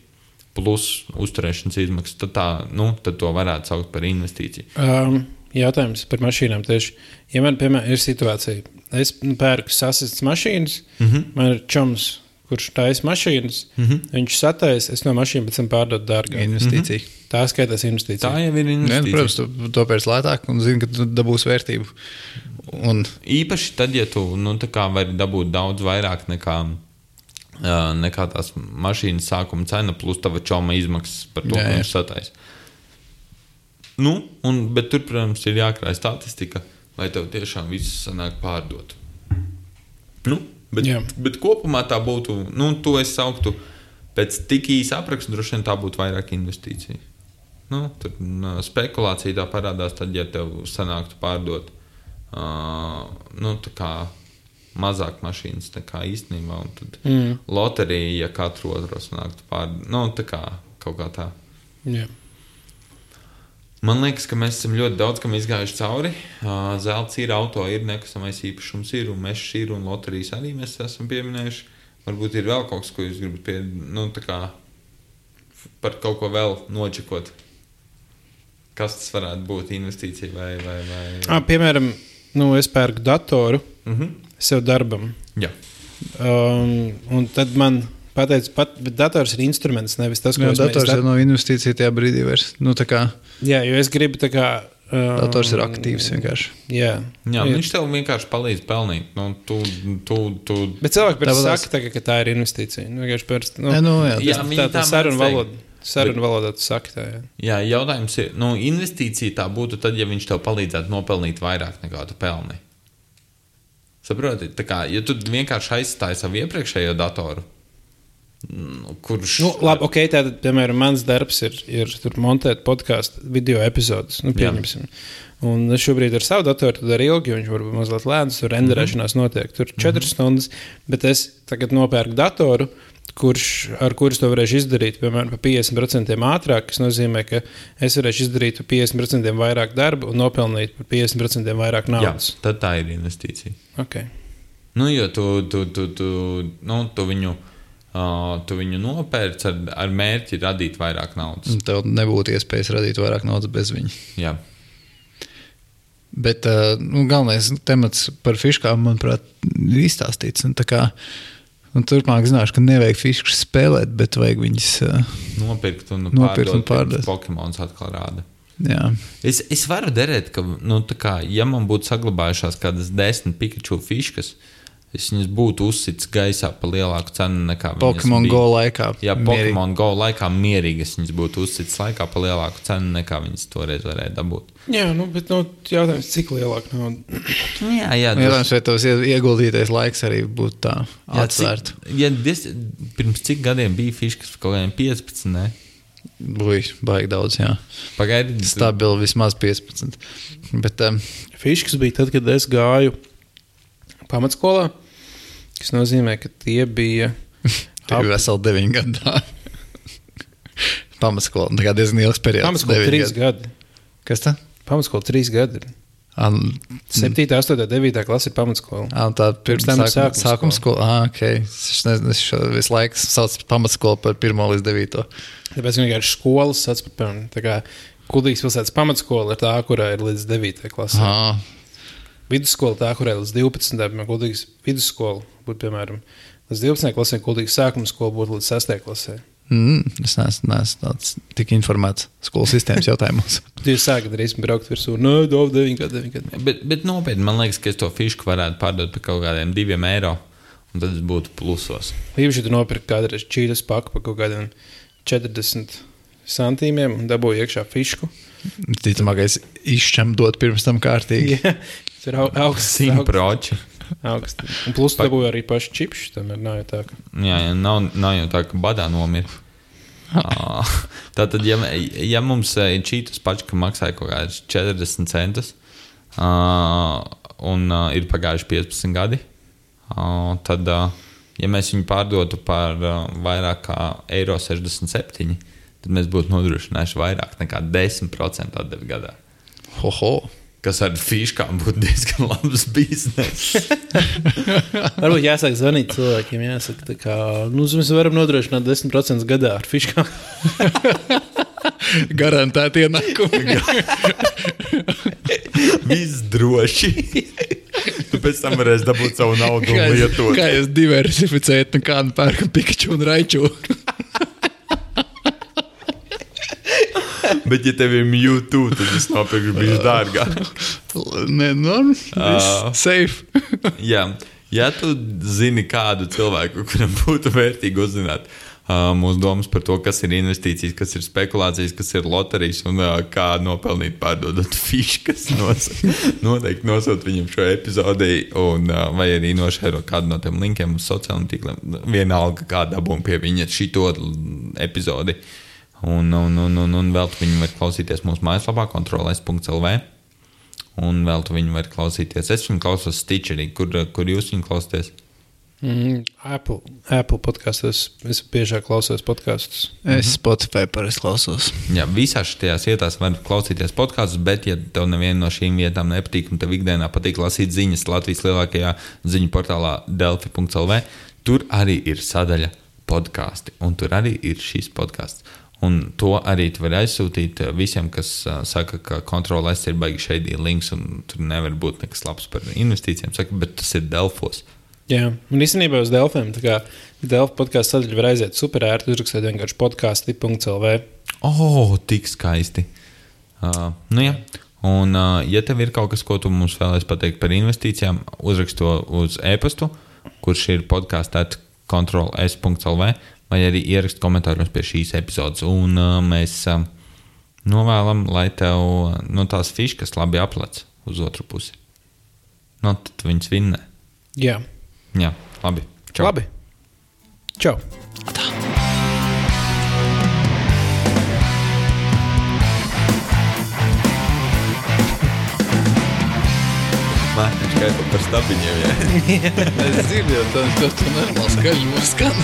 plus uzturēšanas izmaksas, tad, tā, nu, tad to varētu saukt par investīciju. Um, jautājums par mašīnām tieši. Ja man, piemēram, ir situācija, es nu, pērku sasistas mašīnas, mm. -hmm. man ir čoms, kurš taisa mašīnas, mm Mhm. -hmm. viņš sataisa, es no mašīnas pēc tam pārdodu dārgāk. Investīcija. Tā skaitās investīcija. Tā jau ir Nē, nu, investīcija. protams, tu to pēc lētāk un zini, ka tu dabūsi vērtību. Un Īpaši tad, ja tu nu, tā kā vari dabūt daudz vairāk nekā uh, nekā tās mašīnas sākuma cena, plus tava čoma izmaksas par to, Jā, ko jā. viņš sataisa. Nu, un, bet tur, protams, ir jākrāj statistika, lai tev tiešām viss sanāk pārdot. Nu, bet, Jā. bet kopumā tā būtu, nu, to es sauktu pēc tik īsa apraksta, droši vien tā būtu vairāk investīcija. Nu, tur mm, spekulācija tā parādās, tad, ja tev sanāktu pārdot uh, nu, mazāk mašīnas nekā īstenībā. Un tad mm. loterija, ja katru otru sanāktu pārdot, nu, tā kā kaut kā tā. Jā. Man liekas, ka mēs esam ļoti daudz kam izgājuši cauri. Zelts ir, auto ir, nekustamais īpašums ir, un mežs ir, un loterijas arī mēs esam pieminējuši. Varbūt ir vēl kaut kas, ko jūs gribat pie, nu, kā par kaut ko vēl nočekot. Kas tas varētu būt investīcija vai. vai, vai... Ah, piemēram, nu, es pērku datoru Mm -hmm. sev darbam. Jā, Um, un tad man pateica, pat, bet dators ir instruments, nevis tas, ko Jā, dators jau nav investīcija tajā brīdī vairs. Nu, tā kā Jā, jo es gribu tā kā. Um, dators ir aktīvs vienkārši. Jā, Jā Ir. viņš tev vienkārši palīdz pelnīt. Nu, tu, tu, tu... Bet cilvēki parasti Tāpat saka, tagad, ka tā ir investīcija. Nu, vienkārši parasti. Nu, Jā, nu, jā, Jā, tas- tā tā ir saruna valoda. Saruna valodā tu saki tā. Jā. Jā, jautājums ir, nu, investīcija tā būtu tad, ja viņš tev palīdzētu nopelnīt vairāk nekā tu pelni. Saprotiet, tā kā, ja tu vienkārši aizstāji savu iepriekšējo datoru, kurš. Nu, labi, ok, tātad, piemēram, mans darbs ir, ir tur montēt podkāstu video epizodus. Nu, pieņemsim. Un es šobrīd ar savu datoru to daru ilgi, jo viņš var būt mazliet lēns, tur renderēšanās notiek. Tur 4 mm -hmm. stundas, bet es tagad nopērku datoru, kurš, ar kuru to varēšu izdarīt, piemēram, par 50% ātrāk. Tas nozīmē, ka es varēšu izdarīt par 50% vairāk darba un nopelnīt par 50% vairāk Jā, naudas. tad tā ir investīcija. Okay. Nu, jo tu, tu, tu, tu, nu, tu viņu. Uh, tu viņu nopērci ar, ar mērķi radīt vairāk naudas. Tev nebūtu iespējas radīt vairāk naudas bez viņa. Jā, Bet uh, nu, galvenais temats par fiskām, manuprāt, ir izstāstīts. Un, kā, un turpmāk zināšu, ka nevajag fiskas spēlēt, bet vajag viņas. Uh, nopirkt un Nopirkt pārdot. pārdot. Pokemons atkal rāda. jā. Es, es varu derēt, ka, nu, kā, ja man būtu saglabājušās kādas desmit Pikachu fiškas, es viņas būtu uzsits gaisā par lielāku cenu nekā Pokemon. Go laikā. Jā, mierīgi. Pokemon Go laikā mierīgas viņas būtu uzsits laikā par lielāku cenu nekā viņas toreiz varēja dabūt. Jā, nu, bet nu, jautājums, cik lielāk nauda? Jā, jā, Nu, Jautājums, vai tavs ie- ieguldītais laiks arī būtu tā jā, atsvērts? cik, ja dis, pirms cik gadiem bija fiškas, kaut kādiem 15, ne? Būs baigi daudz, jā. Pagaidiet, Stabili vismaz 15. Bet, um, Fiškas bija tad, kad es gāju pamatskolā. Tas nozīmē, ka tie bija. tev ir veseli 9 gadi. Pamatskola. Tā kā diezgan ilgs periods. Pamatskola deviņi trīs gadi. Kas tā? Pamatskola trīs gadi. An, 7, 8, 9 klase ir pamatskola. an, tā pirms tam ir sākuma sākuma skola. Ah, okay. Es nezinu, es visu laiku saucu pamatskolu par 1 līdz 9. Tāpēc vienkārši skolas atspērta. Kuldīgas pilsētas pamatskola ir tā, kurā ir līdz 9 klasē. Ah, Vidusskola tā, kurā ir līdz 12. Piemēram, Kuldīgas vidusskola būtu piemēram līdz 12. klasē, Kuldīgas sākuma skola būtu līdz 6. klasē. mm, es neesmu, neesmu tāds tik informēts skolas sistēmas jautājumos. Jūs sākat arī braukt virsū. Nē, no, 9 gadi, 9 gadi. Bet, bet nopietni, man liekas, ka es to fišku varētu pārdot par kaut kādiem diviem eiro, un tad es būtu plusos. Īpaši, ja tu nopirki kādreiz čītas paku par kaut kādiem 40 centīmiem un dabūji iekšā fišku. Ticamāk, es izšķem dot pirms tam kārtīgi. Jā, tas ir au- augsts. Simt augsts, proči. augsts. Un plus dabūji arī pašu čipšu. Tam ir nav jau tā. Ka... Jā, jā nav, nav jau tā, ka badā nomira. Ā, Tātad, ja, ja mums ir šīs pašas, ka maksāja kaut kādas 40 centus, uh, un uh, ir pagājuši 15 gadi, uh, tad, uh, ja mēs viņu pārdotu par uh, vairāk kā eiro 67, tad mēs būtu nodrošinājuši vairāk nekā 10% atdevi gadā. Hoho! Kas ar fiškām būtu diezgan labs bizness. Varbūt jāsāk zvanīt cilvēkiem. Jāsaka, tā kā, nu, mēs varam nodrošināt 10% gadā ar fiškām. Garantēti ienākumi. Viss droši. tu pēc tam varēsi dabūt savu naudu un Kā lietot. kā es diversificēju, nu kādu pērku Pikachu un Raiču. Bet, ja tev ir YouTube, tad tas nopirks bijis dārgāk. Nē, nu, Ā. safe. Jā, ja tu zini kādu cilvēku, kuram būtu vērtīgi uzzināt uh, mūsu domas par to, kas ir investīcijas, kas ir spekulācijas, kas ir loterijas un uh, kā nopelnīt pārdodot fiškas, nos, noteikti nosūt viņam šo epizodi, un, uh, vai arī nošēro kādu no tiem linkiem uz sociālajiem tīkliem. Vienalga, kā dabūt pie viņa šito epizodi. Un, un, un, un, un vēl viņi var klausīties mūsu mājaslapā, kontrolēs.lv. Un vēl tu viņu vari klausīties. Es viņu klausos Stitcherī, kur, kur jūs viņu klausāties. Mm, Apple, Apple podkāstos. Es biežāk klausos podkāstus. Es Spotify parasti klausos. Jā, visās šajās vietās var klausīties podkāstus, bet, ja tev neviena no šīm vietām nepatīk, un tev ikdienā patīk lasīt ziņas Latvijas lielākajā ziņu portālā Delfi.CLV, tur arī ir sadaļa podkāsti, un tur arī ir šīs podkāsts. Un to arī var aizsūtīt visiem, kas uh, saka, ka kontrolēs ir baigi šeit ir links, un tur nevar būt nekas labs par investīcijām. Saka, bet tas ir Delfos. Jā, un īstenībā uz Delfiem, Delfa podkāstu sadaļa var aiziet super ērti, uzrakstīt vienkārši podkāstu.clv. Oh, tik skaisti. Uh, nu jā. Un, uh, ja tev ir kaut kas, ko tu mums vēlēsi pateikt par investīcijām, uzrakst to uz e-pastu, kurš ir podkāstā kontrols.lv vai arī ierakst komentāros pie šīs epizodes. Un uh, mēs uh, novēlam, lai tev nu, tās fiškas labi aplec uz otru pusi. Nu, tad viņas vinnē. Jā, Jā, labi. Čau. labi. Čau! Mārtiņš kā par stabiņiem. Jā. Es zinu, jau tādu normālu skaļu skan.